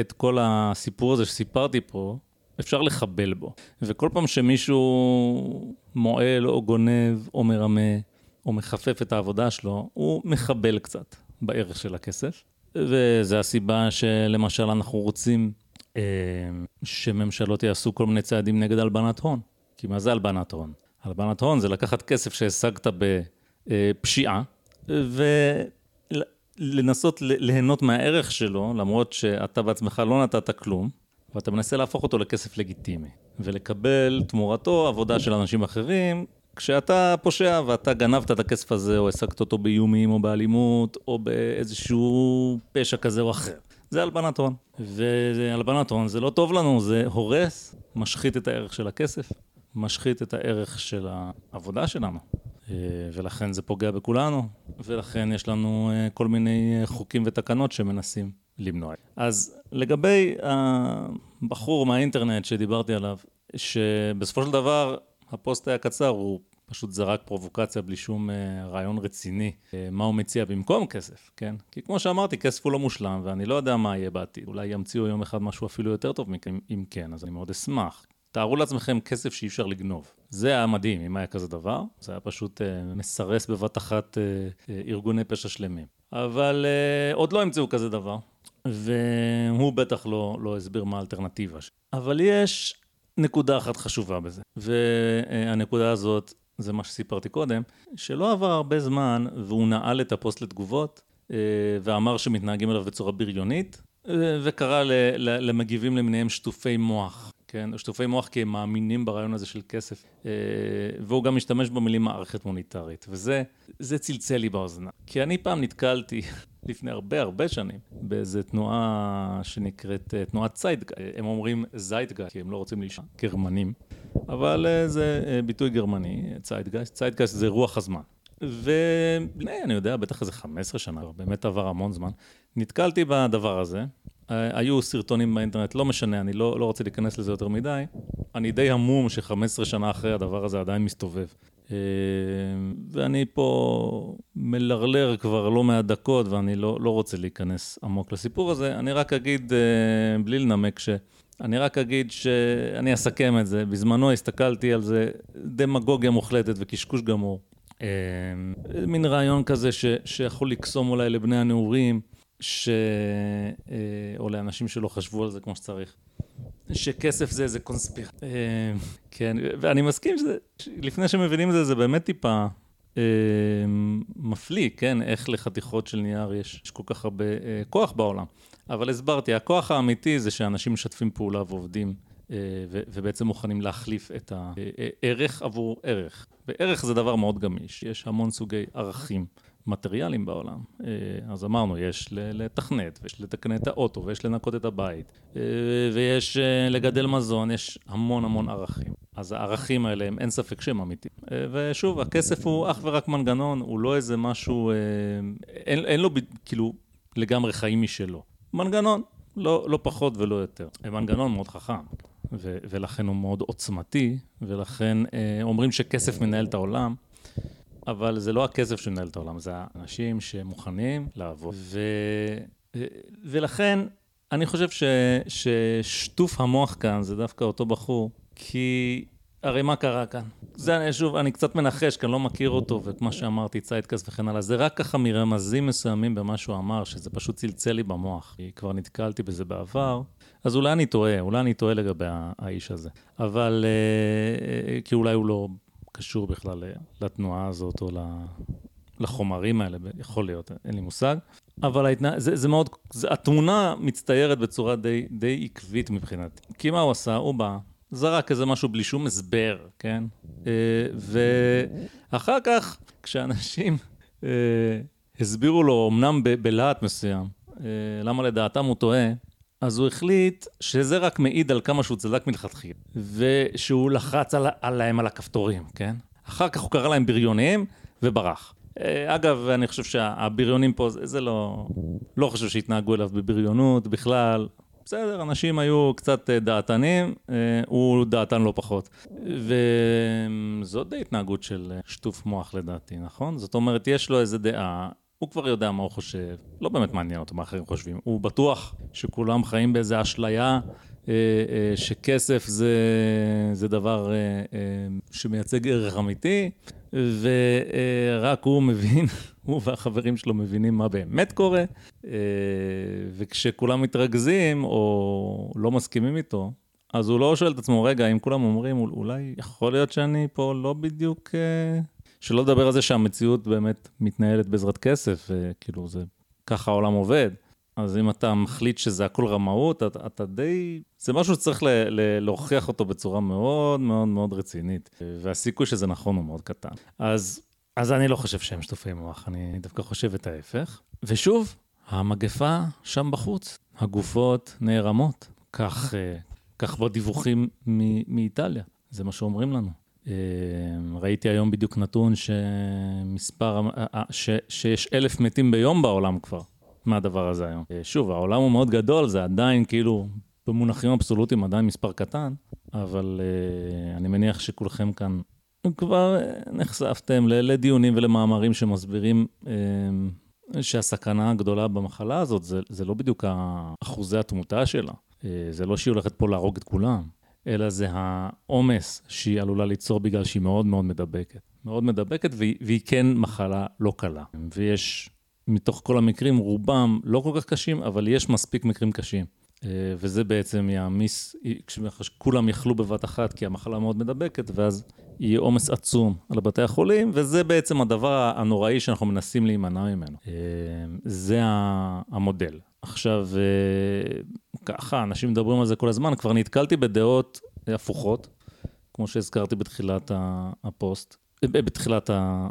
את כל הסיפור הזה שסיפרתי פה, אפשר לחבל בו. וכל פעם שמישהו מועל או גונב או מרמה או מחפף את העבודה שלו, הוא מחבל קצת בערך של הכסף. וזו הסיבה שלמשל אנחנו רוצים אה, שממשלות יעשו כל מיני צעדים נגד הלבנת הון. כי מה זה הלבנת הון? הלבנת הון זה לקחת כסף שהשגת בפשיעה, ולנסות ליהנות מהערך שלו, למרות שאתה בעצמך לא נתת כלום, ואתה מנסה להפוך אותו לכסף לגיטימי, ולקבל תמורתו עבודה של אנשים אחרים, כשאתה פושע ואתה גנבת את הכסף הזה, או השגת אותו באיומים, או באלימות, או באיזשהו פשע כזה או אחר. זה הלבנת הון. והלבנת הון זה לא טוב לנו, זה הורס, משחית את הערך של הכסף, משחית את הערך של העבודה שלנו. אה, ולכן זה פוגע בכולנו, ולכן יש לנו אה, כל מיני חוקים ותקנות שמנסים למנוע. אז לגבי הבחור מהאינטרנט שדיברתי עליו, שבסופו של דבר הפוסט היה קצר, הוא פשוט זרק פרובוקציה בלי שום uh, רעיון רציני, uh, מה הוא מציע במקום כסף, כן? כי כמו שאמרתי, כסף הוא לא מושלם, ואני לא יודע מה יהיה בעתיד. אולי ימציאו יום אחד משהו אפילו יותר טוב מכם, אם כן, אז אני מאוד אשמח. תארו לעצמכם כסף שאי אפשר לגנוב. זה היה מדהים, אם היה כזה דבר. זה היה פשוט uh, מסרס בבת אחת uh, uh, ארגוני פשע שלמים. אבל uh, עוד לא המציאו כזה דבר, והוא בטח לא, לא הסביר מה האלטרנטיבה. אבל יש נקודה אחת חשובה בזה, והנקודה הזאת זה מה שסיפרתי קודם, שלא עבר הרבה זמן והוא נעל את הפוסט לתגובות אה, ואמר שמתנהגים אליו בצורה בריונית אה, וקרא למגיבים למיניהם שטופי מוח, כן? שטופי מוח כי הם מאמינים ברעיון הזה של כסף אה, והוא גם משתמש במילים מערכת מוניטרית וזה זה צלצל לי באוזנה כי אני פעם נתקלתי לפני הרבה הרבה שנים באיזה תנועה שנקראת תנועת ציידגה, הם אומרים זיידגה כי הם לא רוצים להישאר גרמנים אבל אה, זה אה, ביטוי גרמני, ציידגייסט, ציידגייסט זה רוח הזמן. ולפני, אני יודע, בטח איזה 15 שנה, באמת עבר המון זמן, נתקלתי בדבר הזה. אה, היו סרטונים באינטרנט, לא משנה, אני לא, לא רוצה להיכנס לזה יותר מדי. אני די המום ש-15 שנה אחרי הדבר הזה עדיין מסתובב. ואני פה מלרלר כבר לא מעט דקות, ואני לא, לא רוצה להיכנס עמוק לסיפור הזה. אני רק אגיד, בלי לנמק, ש... אני רק אגיד שאני אסכם את זה. בזמנו הסתכלתי על זה, דמגוגיה מוחלטת וקשקוש גמור. אה, מין רעיון כזה ש, שיכול לקסום אולי לבני הנעורים, ש... אה, או לאנשים שלא חשבו על זה כמו שצריך. שכסף זה איזה קונספיר. אה, כן, ואני מסכים שזה, לפני שמבינים את זה, זה באמת טיפה מפליא, כן? איך לחתיכות של נייר יש, יש כל כך הרבה כוח בעולם. אבל הסברתי, הכוח האמיתי זה שאנשים משתפים פעולה ועובדים, אה, ובעצם מוכנים להחליף את הערך עבור ערך. וערך זה דבר מאוד גמיש, יש המון סוגי ערכים. מטריאליים בעולם. אה, אז אמרנו, יש לתכנת, ויש לתקן את האוטו, ויש לנקות את הבית, אה, ויש לגדל מזון, יש המון המון ערכים. אז הערכים האלה הם אין ספק שהם אמיתיים. ושוב, הכסף הוא אך ורק מנגנון, הוא לא איזה משהו, אין, אין לו כאילו לגמרי חיים משלו. מנגנון, לא, לא פחות ולא יותר. מנגנון מאוד חכם, ו- ולכן הוא מאוד עוצמתי, ולכן אה, אומרים שכסף מנהל את העולם, אבל זה לא הכסף שמנהל את העולם, זה האנשים שמוכנים לעבוד. ו- ו- ולכן אני חושב ש- ששטוף המוח כאן זה דווקא אותו בחור, כי הרי מה קרה כאן? זה, שוב, אני קצת מנחש, כי אני לא מכיר אותו, וכמו שאמרתי, ציידקאסט וכן הלאה, זה רק ככה מרמזים מסוימים במה שהוא אמר, שזה פשוט צלצל לי במוח. כי כבר נתקלתי בזה בעבר, אז אולי אני טועה, אולי אני טועה לגבי האיש הזה. אבל, אה, כי אולי הוא לא קשור בכלל לתנועה הזאת, או לחומרים האלה, יכול להיות, אין לי מושג. אבל ההתנה... זה, זה מאוד, זה, התמונה מצטיירת בצורה די, די עקבית מבחינתי. כי מה הוא עשה? הוא בא, זרק איזה משהו בלי שום הסבר, כן? אה, ואחר כך, כשאנשים אה, הסבירו לו, אמנם בלהט מסוים, אה, למה לדעתם הוא טועה, אז הוא החליט שזה רק מעיד על כמה שהוא צדק מלכתחילה, ושהוא לחץ על, עליהם על הכפתורים, כן? אחר כך הוא קרא להם בריונים וברח. אגב, אני חושב שהבריונים פה, זה, לא, לא חושב שהתנהגו אליו בבריונות בכלל, בסדר, אנשים היו קצת אה, דעתנים, אה, הוא דעתן לא פחות. וזאת די התנהגות של אה, שטוף מוח לדעתי, נכון? זאת אומרת, יש לו איזה דעה, הוא כבר יודע מה הוא חושב, לא באמת מעניין אותו מה אחרים חושבים. הוא בטוח שכולם חיים באיזה אשליה שכסף זה, זה דבר שמייצג ערך אמיתי, ורק הוא מבין *laughs* הוא והחברים שלו מבינים מה באמת קורה, אה, וכשכולם מתרכזים או לא מסכימים איתו, אז הוא לא שואל את עצמו, רגע, אם כולם אומרים, אולי יכול להיות שאני פה לא בדיוק... אה, שלא לדבר על זה שהמציאות באמת מתנהלת בעזרת כסף, וכאילו זה, ככה העולם עובד. אז אם אתה מחליט שזה הכל רמאות, אתה, אתה די... זה משהו שצריך ל, ל, להוכיח אותו בצורה מאוד מאוד מאוד רצינית, והסיכוי שזה נכון הוא מאוד קטן. אז אז אני לא חושב שהם שטופי מוח, אני דווקא חושב את ההפך. ושוב, המגפה שם בחוץ, הגופות נערמות. כך, אה, כך בדיווחים מאיטליה, זה מה שאומרים לנו. אה, ראיתי היום בדיוק נתון שמספר, אה, ש, שיש אלף מתים ביום בעולם כבר מהדבר הזה היום. שוב, העולם הוא מאוד גדול, זה עדיין כאילו במונחים אבסולוטיים עדיין מספר קטן, אבל אני מניח שכולכם כאן כבר נחשפתם לדיונים ולמאמרים שמסבירים שהסכנה הגדולה במחלה הזאת זה, זה לא בדיוק אחוזי התמותה שלה, זה לא שהיא הולכת פה להרוג את כולם, אלא זה העומס שהיא עלולה ליצור בגלל שהיא מאוד מאוד מדבקת. מאוד מדבקת, והיא, והיא כן מחלה לא קלה. ויש, מתוך כל המקרים, רובם לא כל כך קשים, אבל יש מספיק מקרים קשים. אה, וזה בעצם יעמיס, כשכולם יחלו בבת אחת, כי המחלה מאוד מדבקת, ואז יהיה עומס עצום על בתי החולים, וזה בעצם הדבר הנוראי שאנחנו מנסים להימנע ממנו. אה, זה המודל. עכשיו, אה, ככה, אנשים מדברים על זה כל הזמן, כבר נתקלתי בדעות הפוכות, כמו שהזכרתי בתחילת הפוסט, בתחילת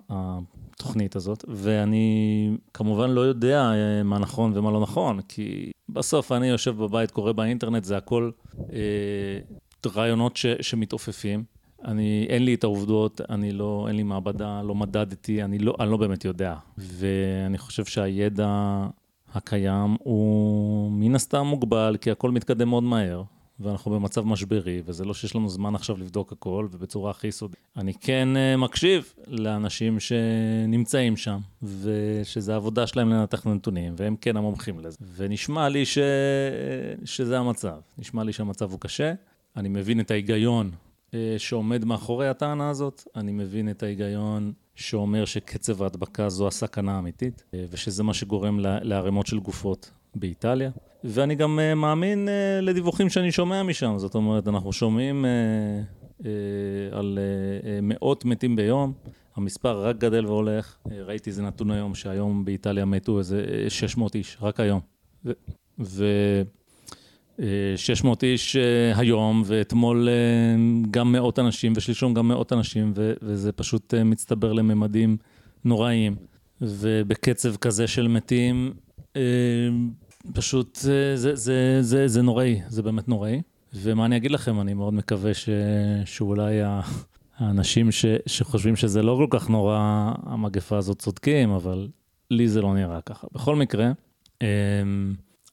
התוכנית הזאת, ואני כמובן לא יודע אה, מה נכון ומה לא נכון, כי בסוף אני יושב בבית, קורא באינטרנט, זה הכל אה, רעיונות ש, שמתעופפים. אני, אין לי את העובדות, אני לא, אין לי מעבדה, לא מדדתי, אני לא, אני לא באמת יודע. ואני חושב שהידע הקיים הוא מן הסתם מוגבל, כי הכל מתקדם מאוד מהר. ואנחנו במצב משברי, וזה לא שיש לנו זמן עכשיו לבדוק הכל, ובצורה הכי סודית. אני כן uh, מקשיב לאנשים שנמצאים שם, ושזה העבודה שלהם לנתח נתונים, והם כן המומחים לזה. ונשמע לי ש... שזה המצב. נשמע לי שהמצב הוא קשה. אני מבין את ההיגיון שעומד מאחורי הטענה הזאת, אני מבין את ההיגיון שאומר שקצב ההדבקה זו הסכנה האמיתית, uh, ושזה מה שגורם לערימות של גופות באיטליה. ואני גם uh, מאמין לדיווחים שאני שומע משם, זאת אומרת, אנחנו שומעים על מאות מתים ביום, המספר רק גדל והולך. ראיתי איזה נתון היום, שהיום באיטליה מתו איזה 600 איש, רק היום. ו... ו 600 איש היום, ואתמול גם מאות אנשים, ושלשום גם מאות אנשים, וזה פשוט מצטבר לממדים נוראיים. ובקצב כזה של מתים, פשוט זה, זה, זה, זה, זה נוראי, זה באמת נוראי. ומה אני אגיד לכם, אני מאוד מקווה ש, שאולי האנשים ש, שחושבים שזה לא כל כך נורא, המגפה הזאת צודקים, אבל לי זה לא נראה ככה. בכל מקרה,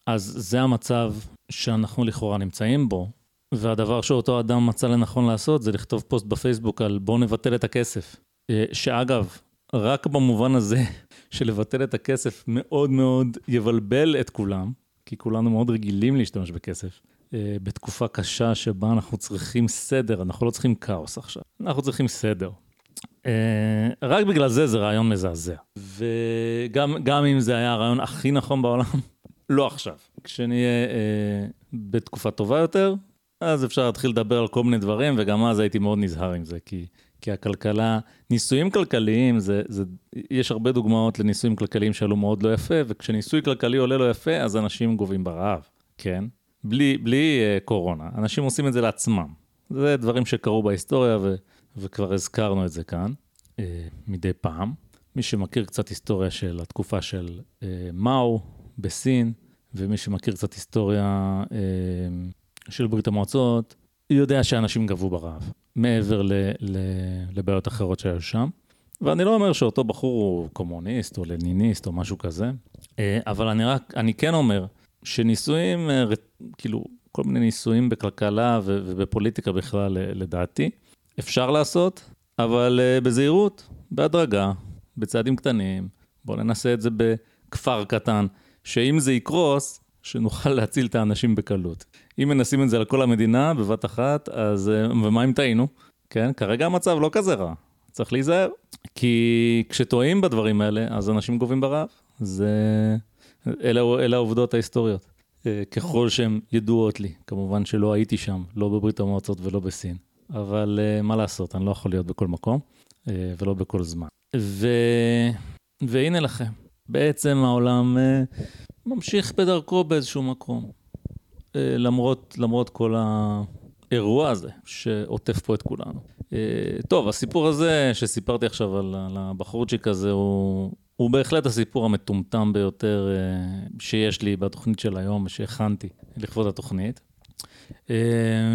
אז זה המצב שאנחנו לכאורה נמצאים בו, והדבר שאותו אדם מצא לנכון לעשות זה לכתוב פוסט בפייסבוק על בואו נבטל את הכסף. אה, שאגב, רק במובן הזה *laughs* של לבטל את הכסף מאוד מאוד יבלבל את כולם, כי כולנו מאוד רגילים להשתמש בכסף. אה, בתקופה קשה שבה אנחנו צריכים סדר, אנחנו לא צריכים כאוס עכשיו, אנחנו צריכים סדר. אה, רק בגלל זה זה רעיון מזעזע. וגם אם זה היה הרעיון הכי נכון בעולם, לא עכשיו. כשנהיה אה, בתקופה טובה יותר, אז אפשר להתחיל לדבר על כל מיני דברים, וגם אז הייתי מאוד נזהר עם זה, כי כי הכלכלה, ניסויים כלכליים, זה, זה, יש הרבה דוגמאות לניסויים כלכליים שעלו מאוד לא יפה, וכשניסוי כלכלי עולה לא יפה, אז אנשים גובים ברעב, כן? בלי, בלי uh, קורונה. אנשים עושים את זה לעצמם. זה דברים שקרו בהיסטוריה, ו, וכבר הזכרנו את זה כאן, uh, מדי פעם. מי שמכיר קצת היסטוריה של התקופה של uh, מאו בסין, ומי שמכיר קצת היסטוריה uh, של ברית המועצות, יודע שאנשים גבו ברעב, מעבר ל, ל, לבעיות אחרות שהיו שם. ואני לא אומר שאותו בחור הוא קומוניסט או לניניסט או משהו כזה, אה, אבל אני רק, אני כן אומר שניסויים, אה, כאילו, כל מיני ניסויים בכלכלה ובפוליטיקה בכלל, לדעתי, אפשר לעשות, אבל אה, בזהירות, בהדרגה, בצעדים קטנים. בואו ננסה את זה בכפר קטן, שאם זה יקרוס, שנוכל להציל את האנשים בקלות. אם מנסים את זה על כל המדינה בבת אחת, אז ומה אם טעינו? כן, כרגע המצב לא כזה רע, צריך להיזהר. כי כשטועים בדברים האלה, אז אנשים גובים ברעב. זה... אלה, אלה העובדות ההיסטוריות. אה, ככל שהן ידועות לי, כמובן שלא הייתי שם, לא בברית המועצות ולא בסין. אבל אה, מה לעשות, אני לא יכול להיות בכל מקום אה, ולא בכל זמן. ו... והנה לכם, בעצם העולם ממשיך בדרכו באיזשהו מקום. אה, למרות, למרות כל האירוע הזה שעוטף פה את כולנו. אה, טוב, הסיפור הזה שסיפרתי עכשיו על, הבחורצ'יק הזה, הוא, הוא בהחלט הסיפור המטומטם ביותר אה, שיש לי בתוכנית של היום, שהכנתי לכבוד התוכנית.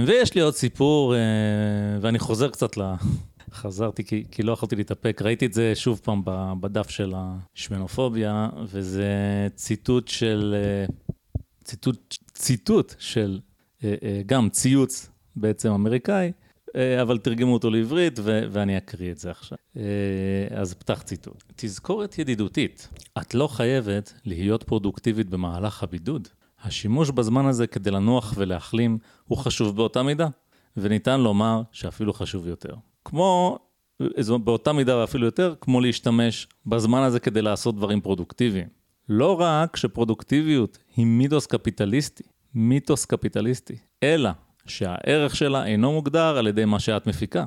ויש לי עוד סיפור, ואני חוזר קצת. חזרתי כי, כי לא יכולתי להתאפק, ראיתי את זה שוב פעם בדף של השמנופוביה, וזה ציטוט של, ציטוט ציטוט של גם ציוץ בעצם אמריקאי, אבל תרגמו אותו לעברית, ו- ואני אקריא את זה עכשיו. אז פתח ציטוט. תזכורת ידידותית, את לא חייבת להיות פרודוקטיבית במהלך הבידוד. השימוש בזמן הזה כדי לנוח ולהחלים הוא חשוב באותה מידה, וניתן לומר שאפילו חשוב יותר. כמו, באותה מידה ואפילו יותר, כמו להשתמש בזמן הזה כדי לעשות דברים פרודוקטיביים. לא רק שפרודוקטיביות היא מיתוס קפיטליסטי, מיתוס קפיטליסטי, אלא שהערך שלה אינו מוגדר על ידי מה שאת מפיקה.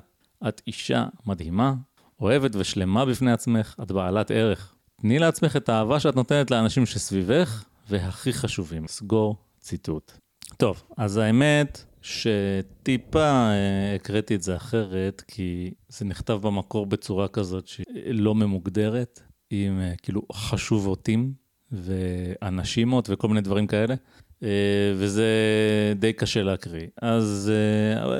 את אישה מדהימה, אוהבת ושלמה בפני עצמך, את בעלת ערך. תני לעצמך את האהבה שאת נותנת לאנשים שסביבך, והכי חשובים. סגור ציטוט. טוב, אז האמת שטיפה אה, הקראתי את זה אחרת, כי זה נכתב במקור בצורה כזאת שלא ממוגדרת, עם אה, כאילו חשובותים ואנשימות וכל מיני דברים כאלה. אה, וזה די קשה להקריא. אז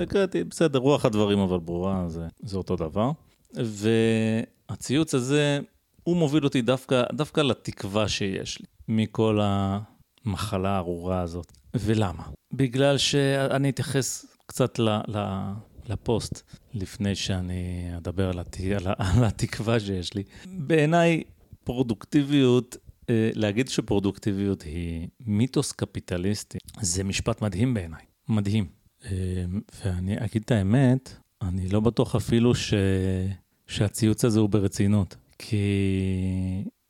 הקראתי, בסדר, רוח הדברים אבל ברורה, זה, זה אותו דבר. והציוץ הזה, הוא מוביל אותי דווקא, דווקא לתקווה שיש לי מכל המחלה הארורה הזאת. ולמה? בגלל שאני אתייחס קצת ל, ל, לפוסט לפני שאני אדבר על, הת... על, על התקווה שיש לי. בעיניי, פרודוקטיביות, אה, להגיד שפרודוקטיביות היא מיתוס קפיטליסטי, זה משפט מדהים בעיניי, מדהים. אה, ואני אגיד את האמת, אני לא בטוח אפילו ש... שהציוץ הזה הוא ברצינות. כי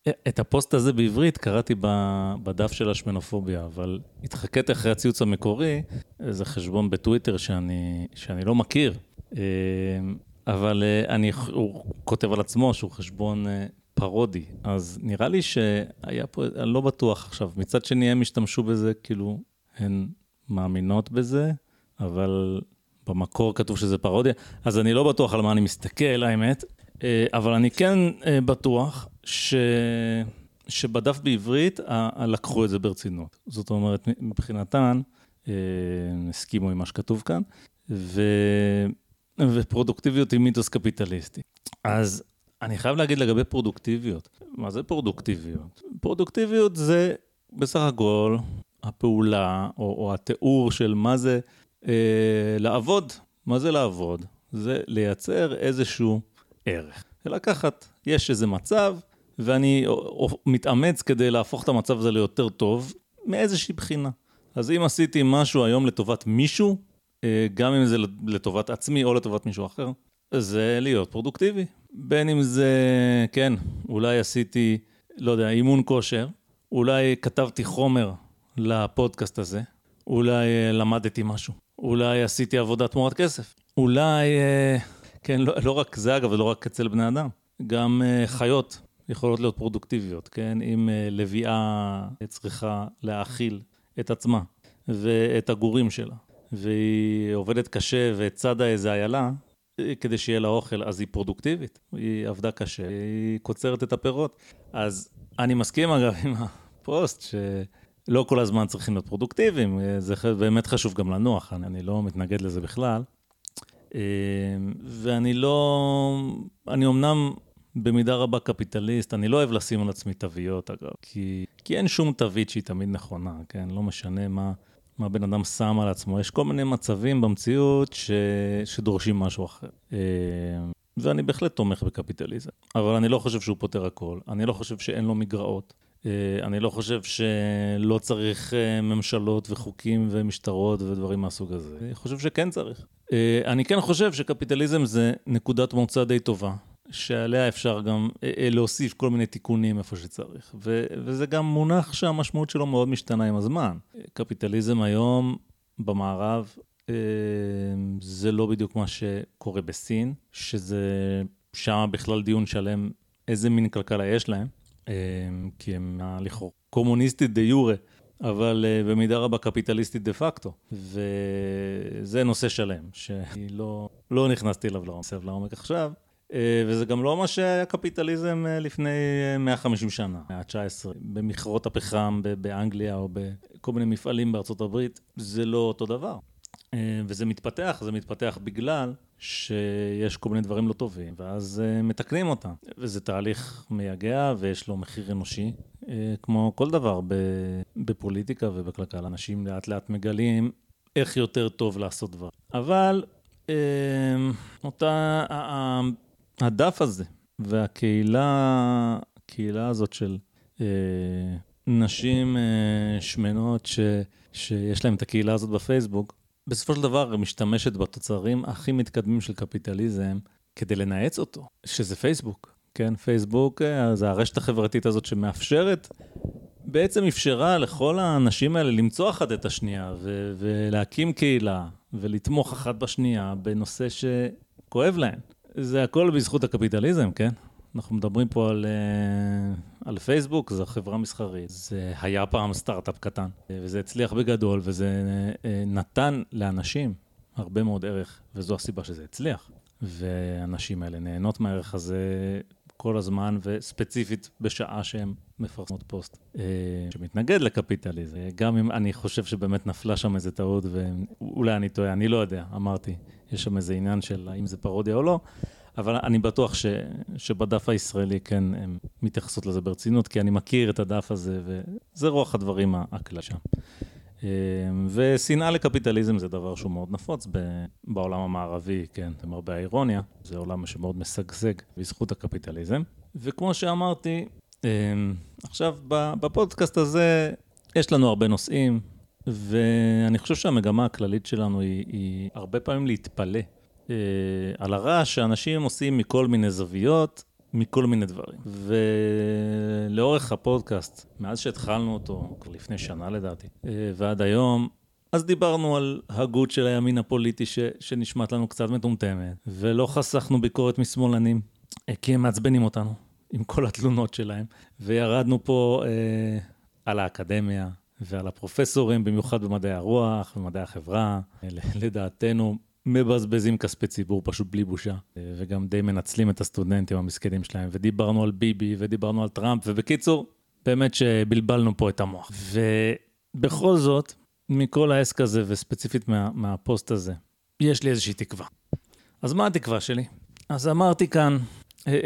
את הפוסט הזה בעברית קראתי בדף של השמנופוביה, אבל התחקת אחרי הציוץ המקורי, זה חשבון בטוויטר שאני, שאני לא מכיר. אה, אבל אה, אני, הוא כותב על עצמו שהוא חשבון אה, פרודי, אז נראה לי שהיה פה, אני לא בטוח עכשיו. מצד שני, הם השתמשו בזה, כאילו, הן מאמינות בזה, אבל במקור כתוב שזה פרודיה, אז אני לא בטוח על מה אני מסתכל, האמת. אה, אבל אני כן אה, בטוח ש... שבדף בעברית לקחו את זה ברצינות. זאת אומרת, מבחינתן, אה, הסכימו עם מה שכתוב כאן, ו... ופרודוקטיביות היא מיתוס קפיטליסטי. אז אני חייב להגיד לגבי פרודוקטיביות, מה זה פרודוקטיביות? פרודוקטיביות זה בסך הכל הפעולה או, או התיאור של מה זה אה, לעבוד. מה זה לעבוד? זה לייצר איזשהו ערך. לקחת, יש איזה מצב, ואני מתאמץ כדי להפוך את המצב הזה ליותר טוב, מאיזושהי בחינה. אז אם עשיתי משהו היום לטובת מישהו, אה, גם אם זה לטובת עצמי או לטובת מישהו אחר, זה להיות פרודוקטיבי. בין אם זה, כן, אולי עשיתי, לא יודע, אימון כושר, אולי כתבתי חומר לפודקאסט הזה, אולי אה, למדתי משהו, אולי עשיתי עבודה תמורת כסף, אולי אה, כן, לא, לא רק זה אגב, ולא רק אצל בני אדם, גם uh, חיות יכולות להיות פרודוקטיביות, כן? אם uh, לביאה צריכה להאכיל את עצמה ואת הגורים שלה, והיא עובדת קשה והצדה איזה איילה, אה, כדי שיהיה לה אוכל, אז היא פרודוקטיבית, היא עבדה קשה, היא קוצרת את הפירות. אז אני מסכים אגב עם הפוסט, שלא כל הזמן צריכים להיות פרודוקטיביים, זה באמת חשוב גם לנוח, אני, אני לא מתנגד לזה בכלל. אמ, ואני לא, אני אמנם במידה רבה קפיטליסט, אני לא אוהב לשים על עצמי תוויות אגב, כי, כי אין שום תווית שהיא תמיד נכונה, כן? לא משנה מה, מה בן אדם שם על עצמו, יש כל מיני מצבים במציאות ש, שדורשים משהו אחר. אמ, ואני בהחלט תומך בקפיטליזם, אבל אני לא חושב שהוא פותר הכל, אני לא חושב שאין לו מגרעות. אה, אני לא חושב שלא צריך אה, ממשלות וחוקים ומשטרות ודברים מהסוג הזה. אני חושב שכן צריך. אה, אני כן חושב שקפיטליזם זה נקודת מוצא די טובה, שעליה אפשר גם להוסיף כל מיני תיקונים איפה שצריך. ו- וזה גם מונח שהמשמעות שלו מאוד משתנה עם הזמן. קפיטליזם היום במערב זה לא בדיוק מה שקורה בסין, שזה שם בכלל דיון שלם איזה מין כלכלה יש להם. אמ, כי הם לכאורה קומוניסטית דה יורה, אבל אה, במידה רבה קפיטליסטית דה פקטו. וזה נושא שלם, שאני לא, לא נכנסתי אליו לעומק, עכשיו. אה, וזה גם לא מה שהיה קפיטליזם אה, לפני 150 שנה, מאה ה-19, במכרות הפחם באנגליה או בכל מיני מפעלים בארצות הברית, זה לא אותו דבר. וזה מתפתח, זה מתפתח בגלל שיש כל מיני דברים לא טובים, ואז uh, מתקנים אותם. וזה תהליך מייגע ויש לו מחיר אנושי, uh, כמו כל דבר בפוליטיקה ובכלכלה. אנשים לאט לאט מגלים איך יותר טוב לעשות דבר. אבל אה, אותה, הדף הזה והקהילה, הקהילה הזאת של אה, נשים אה, שמנות ש, שיש להן את הקהילה הזאת בפייסבוק, בסופו של דבר משתמשת בתוצרים הכי מתקדמים של קפיטליזם כדי לנאץ אותו, שזה פייסבוק. כן, פייסבוק אה, זה הרשת החברתית הזאת שמאפשרת, בעצם אפשרה לכל האנשים האלה למצוא אחת את השנייה ו- ולהקים קהילה ולתמוך אחת בשנייה בנושא שכואב להן. זה הכל בזכות הקפיטליזם, כן? אנחנו מדברים פה על, אה, על פייסבוק, זו חברה מסחרית. זה היה פעם סטארט-אפ קטן, וזה הצליח בגדול, וזה אה, נתן לאנשים הרבה מאוד ערך, וזו הסיבה שזה הצליח. והנשים האלה נהנות מהערך הזה כל הזמן, וספציפית בשעה שהן מפרסמות פוסט אה, שמתנגד לקפיטליזם. גם אם אני חושב שבאמת נפלה שם איזה טעות, ואולי אני טועה, אני לא יודע, אמרתי, יש שם איזה עניין של האם זה פרודיה או לא, אבל אני בטוח ש, שבדף הישראלי כן הן מתייחסות לזה ברצינות, כי אני מכיר את הדף הזה, וזה רוח הדברים הכלל שם. אה, ושנאה לקפיטליזם זה דבר שהוא מאוד נפוץ בעולם המערבי, כן, למרבה האירוניה, זה עולם שמאוד משגשג בזכות הקפיטליזם. וכמו שאמרתי, אה, עכשיו בפודקאסט הזה יש לנו הרבה נושאים, ואני חושב שהמגמה הכללית שלנו היא, היא הרבה פעמים להתפלא אה, על הרעש שאנשים עושים מכל מיני זוויות, מכל מיני דברים. ולאורך הפודקאסט, מאז שהתחלנו אותו, כבר לפני שנה לדעתי, אה, ועד היום, אז דיברנו על הגות של הימין הפוליטי ש, שנשמעת לנו קצת מטומטמת, ולא חסכנו ביקורת משמאלנים, אה, כי הם מעצבנים אותנו עם כל התלונות שלהם, וירדנו פה אה, על האקדמיה ועל הפרופסורים, במיוחד במדעי הרוח, במדעי החברה, לדעתנו. מבזבזים כספי ציבור פשוט בלי בושה, וגם די מנצלים את הסטודנטים המסכנים שלהם, ודיברנו על ביבי, ודיברנו על טראמפ, ובקיצור, באמת שבלבלנו פה את המוח. ובכל זאת, מכל העסק הזה, וספציפית מה, מהפוסט הזה, יש לי איזושהי תקווה. אז מה התקווה שלי? אז אמרתי כאן,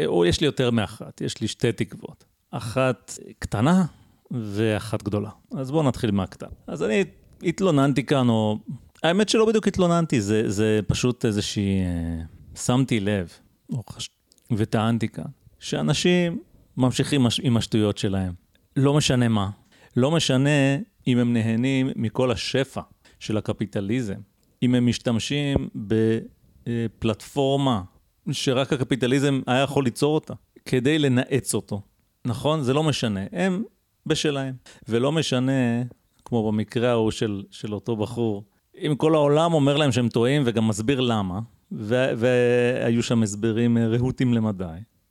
או יש לי יותר מאחת, יש לי שתי תקוות. אחת קטנה ואחת גדולה. אז בואו נתחיל מהקטן. אז אני התלוננתי כאן, או האמת שלא בדיוק התלוננתי, זה, זה פשוט איזושהי... אה, שמתי לב. וטענתי כאן, שאנשים ממשיכים מש... עם השטויות שלהם. לא משנה מה. לא משנה אם הם נהנים מכל השפע של הקפיטליזם, אם הם משתמשים בפלטפורמה שרק הקפיטליזם היה יכול ליצור אותה, כדי לנאץ אותו. נכון? זה לא משנה. הם בשלהם. ולא משנה, כמו במקרה ההוא של, של אותו בחור, אם כל העולם אומר להם שהם טועים וגם מסביר למה, והיו שם הסברים אה, רהוטים למדי.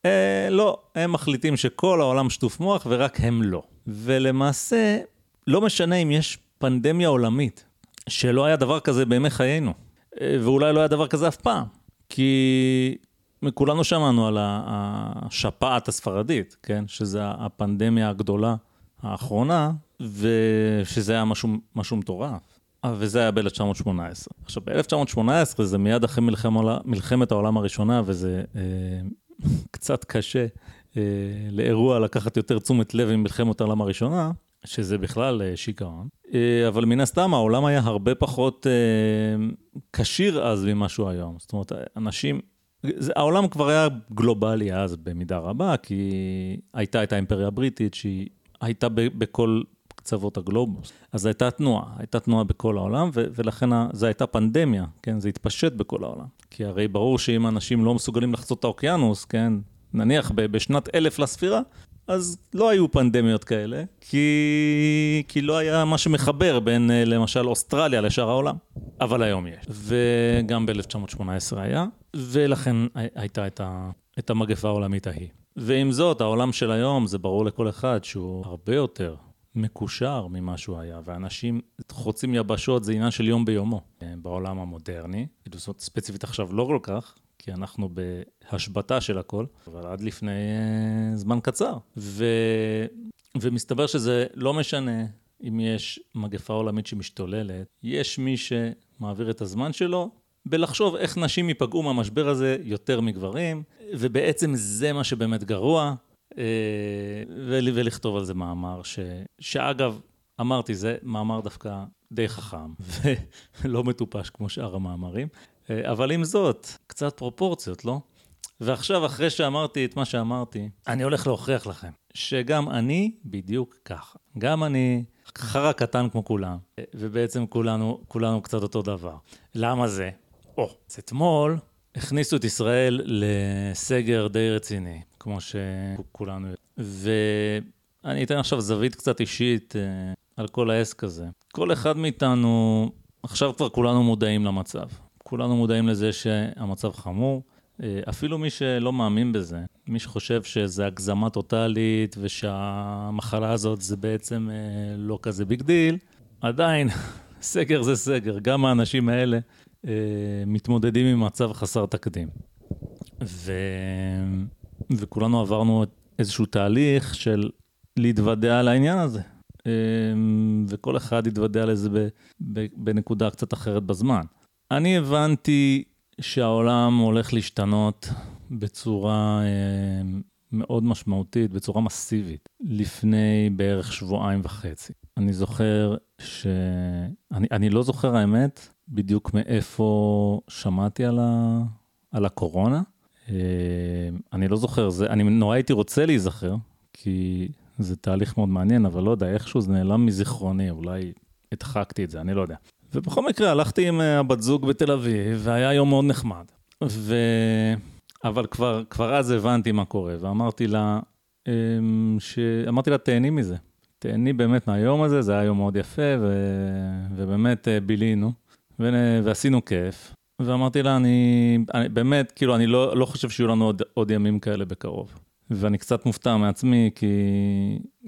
אה, לא, הם מחליטים שכל העולם שטוף מוח ורק הם לא. ולמעשה, לא משנה אם יש פנדמיה עולמית, שלא היה דבר כזה בימי חיינו, אה, ואולי לא היה דבר כזה אף פעם, כי כולנו שמענו על השפעת הספרדית, כן? שזה הפנדמיה הגדולה האחרונה, ושזה היה משהו, משהו מטורף. אה, וזה היה ב-1918. עכשיו, ב-1918 זה מיד אחרי מלחמת, מלחמת העולם הראשונה, וזה אה, *laughs* קצת קשה אה, לאירוע לקחת יותר תשומת לב ממלחמת העולם הראשונה, שזה בכלל אה, שיכרון. אה, אבל מן הסתם העולם היה הרבה פחות אה, כשיר אז ממה שהוא היום. זאת אומרת, אנשים... זה, העולם כבר היה גלובלי אז במידה רבה, כי הייתה את האימפריה הבריטית, שהיא הייתה ב, בכל קצוות הגלובוס. אז זו הייתה תנועה, הייתה תנועה בכל העולם, ו- ולכן זו הייתה פנדמיה, כן? זה התפשט בכל העולם. כי הרי ברור שאם אנשים לא מסוגלים לחצות את האוקיינוס, כן? נניח ב- בשנת אלף לספירה, אז לא היו פנדמיות כאלה, כי, כי לא היה מה שמחבר בין אה, למשל אוסטרליה לשאר העולם. אבל היום יש. וגם ב-1918 היה, ולכן הייתה את, ה, את המגפה העולמית ההיא. ועם זאת, העולם של היום, זה ברור לכל אחד שהוא הרבה יותר מקושר ממה שהוא היה, ואנשים חוצים יבשות, זה עניין של יום ביומו. אה, בעולם המודרני, כאילו זאת ספציפית עכשיו לא כל כך, כי אנחנו בהשבתה של הכל, אבל עד לפני uh, זמן קצר. ו... ומסתבר שזה לא משנה אם יש מגפה עולמית שמשתוללת, יש מי שמעביר את הזמן שלו בלחשוב איך נשים ייפגעו מהמשבר הזה יותר מגברים, ובעצם זה מה שבאמת גרוע, אה, ולכתוב על זה מאמר, ש, שאגב, אמרתי, זה מאמר דווקא די חכם *laughs* ולא מטופש כמו שאר המאמרים, אה, אבל עם זאת, קצת פרופורציות, לא? ועכשיו, אחרי שאמרתי את מה שאמרתי, אני הולך להוכיח לכם שגם אני בדיוק ככה. גם אני חרא קטן כמו כולם, ובעצם כולנו, כולנו קצת אותו דבר. למה זה? או, אז אתמול הכניסו את ישראל לסגר די רציני, כמו שכולנו יודעים. ואני אתן עכשיו זווית קצת אישית אה, על כל העסק הזה. כל אחד מאיתנו, עכשיו כבר כולנו מודעים למצב. כולנו מודעים לזה שהמצב חמור. אה, אפילו מי שלא מאמין בזה, מי שחושב שזה הגזמה טוטאלית ושהמחלה הזאת זה בעצם אה, לא כזה big deal, עדיין, *laughs* סגר זה סגר. גם האנשים האלה מתמודדים עם מצב חסר תקדים. ו... וכולנו עברנו איזשהו תהליך של להתוודע על העניין הזה. וכל אחד התוודע לזה בנקודה קצת אחרת בזמן. אני הבנתי שהעולם הולך להשתנות בצורה אה, מאוד משמעותית, בצורה מסיבית, לפני בערך שבועיים וחצי. אני זוכר ש... אני, אני לא זוכר האמת בדיוק מאיפה שמעתי על, ה... על הקורונה. אה, אני לא זוכר, זה... אני נורא הייתי רוצה להיזכר, כי זה תהליך מאוד מעניין, אבל לא יודע, איכשהו זה נעלם מזיכרוני, אולי הדחקתי את זה, אני לא יודע. ובכל מקרה, הלכתי עם אה, הבת זוג בתל אביב, והיה יום מאוד נחמד. ו... אבל כבר, כבר אז הבנתי מה קורה, ואמרתי לה, אמ, ש... אמרתי לה, תהני מזה. תהני באמת מהיום הזה, זה היה יום מאוד יפה, ו... ובאמת אה, בילינו, ו... ועשינו כיף. ואמרתי לה, אני, אני באמת, כאילו, אני לא, לא חושב שיהיו לנו עוד, עוד ימים כאלה בקרוב. ואני קצת מופתע מעצמי, כי,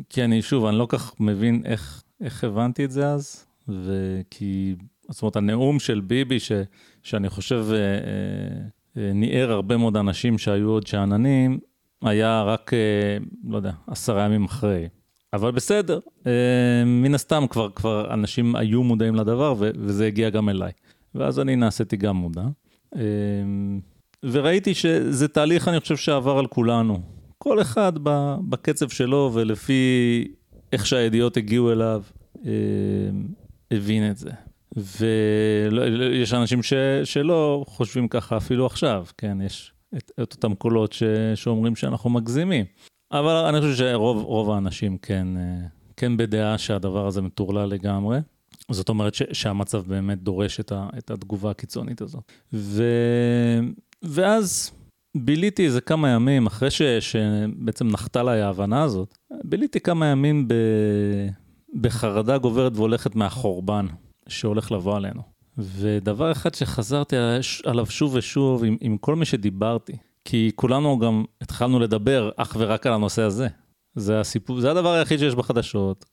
כי אני, שוב, אני לא כך מבין איך, איך הבנתי את זה אז, וכי, זאת אומרת, הנאום של ביבי, ש, שאני חושב אה, אה, אה, ניער הרבה מאוד אנשים שהיו עוד שאננים, היה רק, לא יודע, עשרה ימים אחרי. אבל בסדר, מן הסתם כבר, כבר אנשים היו מודעים לדבר, ו, וזה הגיע גם אליי. ואז אני נעשיתי גם מודע. וראיתי שזה תהליך, אני חושב, שעבר על כולנו. כל אחד בקצב שלו ולפי איך שהידיעות הגיעו אליו. הבין את זה. ויש אנשים ש, שלא חושבים ככה אפילו עכשיו, כן, יש את, את אותם קולות ש, שאומרים שאנחנו מגזימים. אבל אני חושב שרוב האנשים כן, כן בדעה שהדבר הזה מטורלל לגמרי. זאת אומרת ש, שהמצב באמת דורש את, ה, את התגובה הקיצונית הזאת. ו, ואז ביליתי איזה כמה ימים, אחרי ש, שבעצם נחתה לי ההבנה הזאת, ביליתי כמה ימים ב, בחרדה גוברת והולכת מהחורבן שהולך לבוא עלינו. ודבר אחד שחזרתי עליו שוב ושוב עם, עם כל מי שדיברתי, כי כולנו גם התחלנו לדבר אך ורק על הנושא הזה. זה הסיפור, זה הדבר היחיד שיש בחדשות.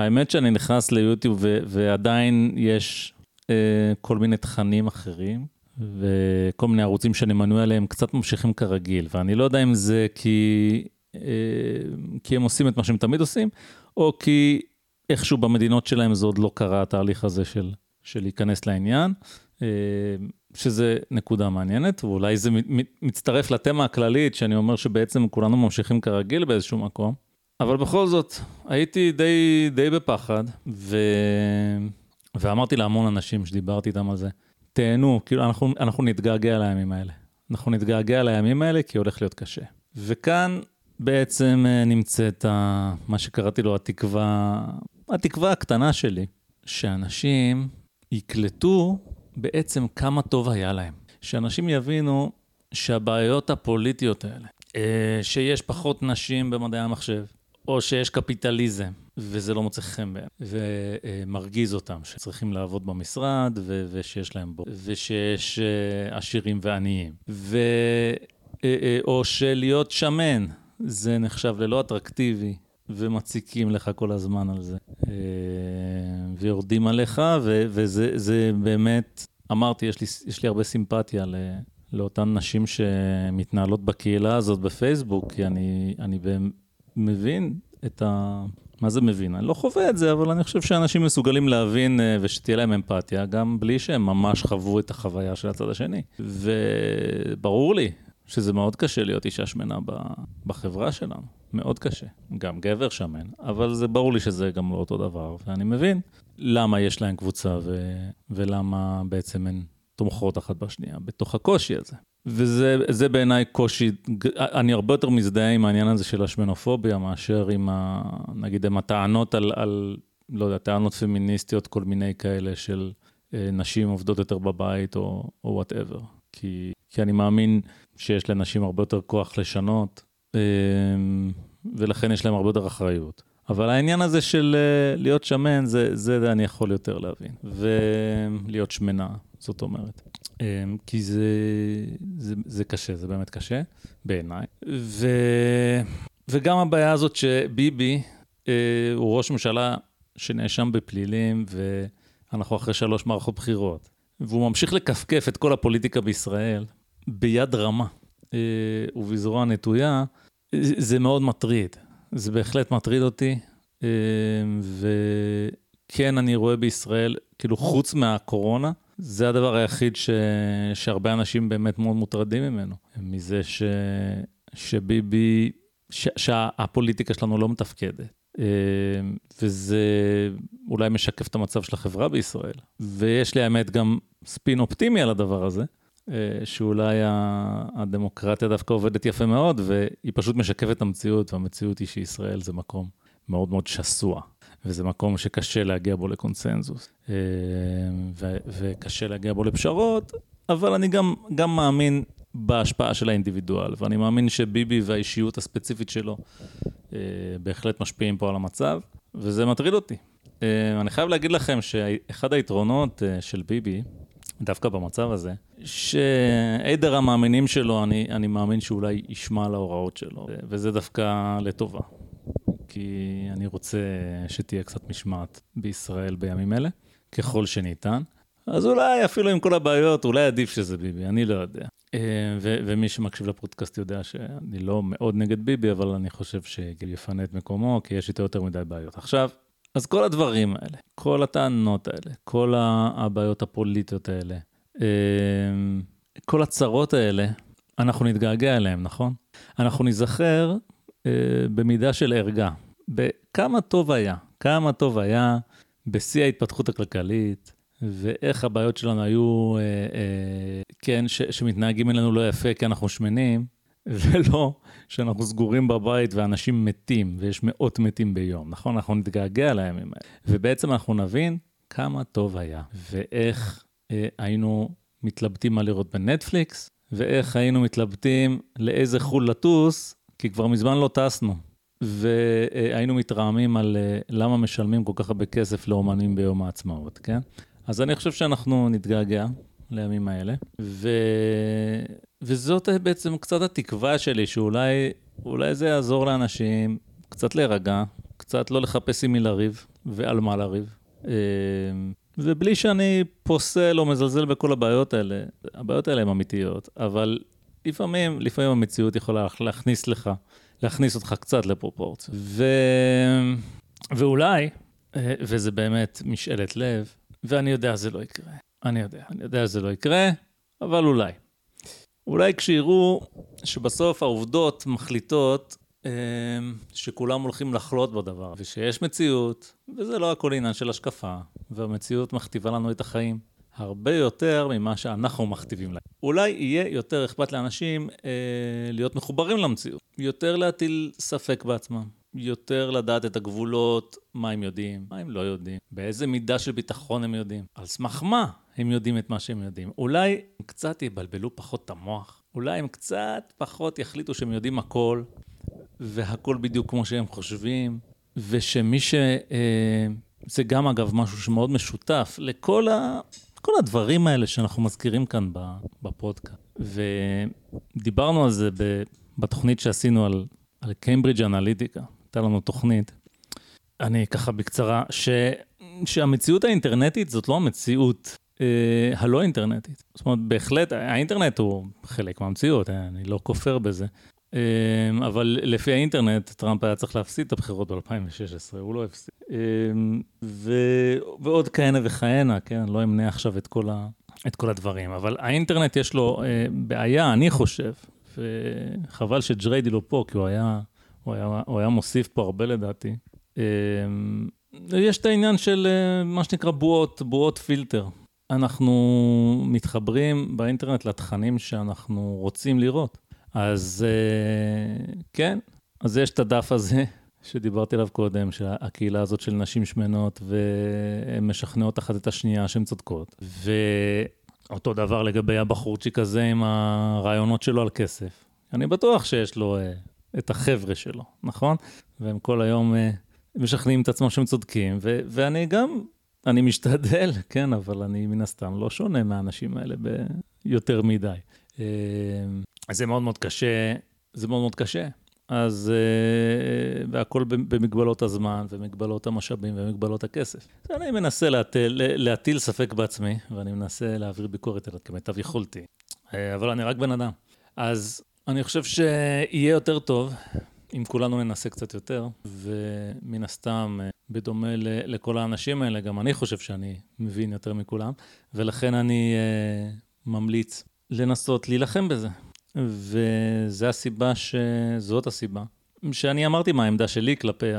אמ, האמת שאני נכנס ליוטיוב ו- ועדיין יש uh, כל מיני תכנים אחרים, וכל מיני ערוצים שאני מנוי עליהם קצת ממשיכים כרגיל, ואני לא יודע אם זה כי, uh, כי הם עושים את מה שהם תמיד עושים, או כי איכשהו במדינות שלהם זה עוד לא קרה, התהליך הזה של, של להיכנס לעניין, אה, שזה נקודה מעניינת, ואולי זה מצטרף לתמה הכללית, שאני אומר שבעצם כולנו ממשיכים כרגיל באיזשהו מקום, אבל בכל זאת, הייתי די, די בפחד, ו... ואמרתי להמון אנשים שדיברתי איתם על זה, תהנו, כאילו אנחנו, אנחנו נתגעגע לימים האלה. אנחנו נתגעגע לימים האלה כי הולך להיות קשה. וכאן בעצם אה, נמצאת ה... מה שקראתי לו התקווה, התקווה הקטנה שלי, שאנשים יקלטו בעצם כמה טוב היה להם. שאנשים יבינו שהבעיות הפוליטיות האלה, אה, שיש פחות נשים במדעי המחשב, או שיש קפיטליזם, וזה לא מוצא חן בהם, ומרגיז אותם, שצריכים לעבוד במשרד, ו- ושיש להם בו, ושיש אה, עשירים ועניים, ו... או שלהיות שמן, זה נחשב ללא אטרקטיבי, ומציקים לך כל הזמן על זה. אה, ויורדים עליך, ו- וזה באמת, אמרתי, יש לי, יש לי הרבה סימפתיה ל... לאותן נשים שמתנהלות בקהילה הזאת בפייסבוק, כי אני, אני מבין את ה... מה זה מבין? אני לא חווה את זה, אבל אני חושב שאנשים מסוגלים להבין אה, ושתהיה להם אמפתיה, גם בלי שהם ממש חוו את החוויה של הצד השני. וברור לי שזה מאוד קשה להיות אישה שמנה בחברה שלנו, מאוד קשה. גם גבר שמן, אבל זה ברור לי שזה גם לא אותו דבר, ואני מבין למה יש להן קבוצה ו... ולמה בעצם הן תומכות אחת בשנייה, בתוך הקושי הזה. וזה בעיניי קושי, אני הרבה יותר מזדהה עם העניין הזה של השמנופוביה, מאשר עם, ה, נגיד, עם הטענות על, על, לא יודע, טענות פמיניסטיות, כל מיני כאלה של אה, נשים עובדות יותר בבית או וואטאבר. כי, כי אני מאמין שיש לנשים הרבה יותר כוח לשנות, אה, ולכן יש להם הרבה יותר אחריות. אבל העניין הזה של אה, להיות שמן, זה, זה אני יכול יותר להבין. ולהיות שמנה, זאת אומרת. אה, כי זה, זה, זה קשה, זה באמת קשה, בעיניי. ו, וגם הבעיה הזאת שביבי אה, הוא ראש ממשלה שנאשם בפלילים, ואנחנו אחרי שלוש מערכות בחירות. והוא ממשיך לכפכף את כל הפוליטיקה בישראל ביד רמה אה, ובזרוע נטויה, זה מאוד מטריד. זה בהחלט מטריד אותי, אה, וכן, אני רואה בישראל, כאילו חוץ מהקורונה, זה הדבר היחיד ש... שהרבה אנשים באמת מאוד מוטרדים ממנו. מזה ש... שביבי, ש... שהפוליטיקה שלנו לא מתפקדת. אה, וזה אולי משקף את המצב של החברה בישראל. ויש לי האמת גם ספין אופטימי על הדבר הזה, אה, שאולי הדמוקרטיה דווקא עובדת יפה מאוד, והיא פשוט משקפת את המציאות, והמציאות היא שישראל זה מקום מאוד מאוד שסוע, וזה מקום שקשה להגיע בו לקונסנזוס, אה, וקשה להגיע בו לפשרות, אבל אני גם, גם מאמין בהשפעה של האינדיבידואל, ואני מאמין שביבי והאישיות הספציפית שלו אה, בהחלט משפיעים פה על המצב, וזה מטריד אותי. אני חייב להגיד לכם שאחד היתרונות של ביבי, דווקא במצב הזה, שעדר המאמינים שלו, אני, אני מאמין שאולי ישמע להוראות שלו, וזה דווקא לטובה. כי אני רוצה שתהיה קצת משמעת בישראל בימים אלה, ככל שניתן. אז אולי אפילו עם כל הבעיות, אולי עדיף שזה ביבי, אני לא יודע. אה, ו- ומי שמקשיב לפודקאסט יודע שאני לא מאוד נגד ביבי, אבל אני חושב שגיל יפנה את מקומו, כי יש איתו יותר מדי בעיות. עכשיו, אז כל הדברים האלה, כל הטענות האלה, כל הבעיות הפוליטיות האלה, אמ, כל הצרות האלה, אנחנו נתגעגע אליהם, נכון? אנחנו ניזכר אה, במידה של ערגה, בכמה טוב היה, כמה טוב היה בשיא ההתפתחות הכלכלית, ואיך הבעיות שלנו היו, אה, אה, כן, ש, שמתנהגים אלינו לא יפה כי אנחנו שמנים, *laughs* ולא שאנחנו סגורים בבית ואנשים מתים, ויש מאות מתים ביום, נכון? אנחנו נתגעגע לימים האלה. ובעצם אנחנו נבין כמה טוב היה, ואיך אה, היינו מתלבטים מה לראות בנטפליקס, ואיך היינו מתלבטים לאיזה חו"ל לטוס, כי כבר מזמן לא טסנו. והיינו מתרעמים על אה, למה משלמים כל כך הרבה כסף לאומנים ביום העצמאות, כן? אז אני חושב שאנחנו נתגעגע לימים האלה, ו... וזאת בעצם קצת התקווה שלי, שאולי זה יעזור לאנשים קצת להירגע, קצת לא לחפש עם מי לריב ועל מה לריב. אה, ובלי שאני פוסל או מזלזל בכל הבעיות האלה, הבעיות האלה הן אמיתיות, אבל לפעמים, לפעמים המציאות יכולה להכניס לך, להכניס אותך קצת לפרופורציה. ו... ואולי, אה, וזה באמת משאלת לב, ואני יודע שזה לא יקרה. אני יודע, אני יודע שזה לא יקרה, אבל אולי. אולי כשיראו שבסוף העובדות מחליטות אה, שכולם הולכים לחלות בדבר, ושיש מציאות, וזה לא הכל עניין של השקפה, והמציאות מכתיבה לנו את החיים הרבה יותר ממה שאנחנו מכתיבים להם. אולי יהיה יותר אכפת לאנשים אה, להיות מחוברים למציאות, יותר להטיל ספק בעצמם, יותר לדעת את הגבולות, מה הם יודעים, מה הם לא יודעים, באיזה מידה של ביטחון הם יודעים, על סמך מה הם יודעים את מה שהם יודעים. אולי הם קצת יבלבלו פחות את המוח, אולי הם קצת פחות יחליטו שהם יודעים הכל, והכל בדיוק כמו שהם חושבים, ושמי ש... אה, זה גם אגב משהו שמאוד משותף לכל ה... כל הדברים האלה שאנחנו מזכירים כאן בפודקאסט. ודיברנו על זה בתוכנית שעשינו על, על קיימברידג' אנליטיקה. הייתה לנו תוכנית, אני ככה בקצרה, ש, שהמציאות האינטרנטית זאת לא המציאות אה, הלא אינטרנטית. זאת אומרת, בהחלט, האינטרנט הוא חלק מהמציאות, אני לא כופר בזה. אמ, אבל לפי האינטרנט, טראמפ היה צריך להפסיד את הבחירות ב-2016, הוא לא הפסיד. אמ, ו... ועוד כהנה וכהנה, כן, לא אמנה עכשיו את כל, ה... את כל הדברים, אבל האינטרנט יש לו אה, בעיה, אני חושב, וחבל שג'ריידי לא פה, כי הוא היה, הוא היה, הוא היה מוסיף פה הרבה לדעתי. אמ, יש את העניין של אה, מה שנקרא בועות, בועות פילטר. אנחנו מתחברים באינטרנט לתכנים שאנחנו רוצים לראות. אז אה, כן, אז יש את הדף הזה *laughs* שדיברתי עליו קודם, שהקהילה הזאת של נשים שמנות, והן משכנעות אחת את השנייה שהן צודקות. ואותו דבר לגבי הבחורצ'יק הזה עם הרעיונות שלו על כסף. אני בטוח שיש לו אה, את החבר'ה שלו, נכון? והם כל היום אה, משכנעים את עצמם שהם צודקים, ו- ואני גם, אני משתדל, *laughs* כן, אבל אני מן הסתם לא שונה מהאנשים האלה ביותר מדי. אה, זה מאוד מאוד קשה, זה מאוד מאוד קשה. אז, uh, והכל במגבלות הזמן, ומגבלות המשאבים, ומגבלות הכסף. אז אני מנסה להטיל, להטיל ספק בעצמי, ואני מנסה להעביר ביקורת עליו כמיטב יכולתי. Uh, אבל אני רק בן אדם. אז אני חושב שיהיה יותר טוב אם כולנו ננסה קצת יותר, ומן הסתם, uh, בדומה לכל האנשים האלה, גם אני חושב שאני מבין יותר מכולם, ולכן אני ממליץ לנסות להילחם בזה. וזה הסיבה ש... זאת הסיבה שאני אמרתי מה העמדה שלי כלפי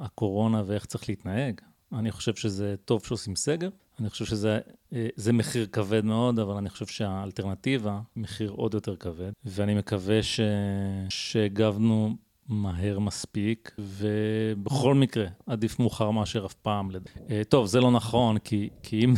הקורונה ואיך צריך להתנהג. אני חושב שזה טוב שעושים סגר, אני חושב שזה אה, מחיר כבד מאוד, אבל אני חושב שהאלטרנטיבה, מחיר עוד יותר כבד, ואני מקווה ש... שהגבנו מהר מספיק, ובכל מקרה, עדיף מאוחר מאשר אף פעם. אה, טוב, זה לא נכון, כי, כי אם,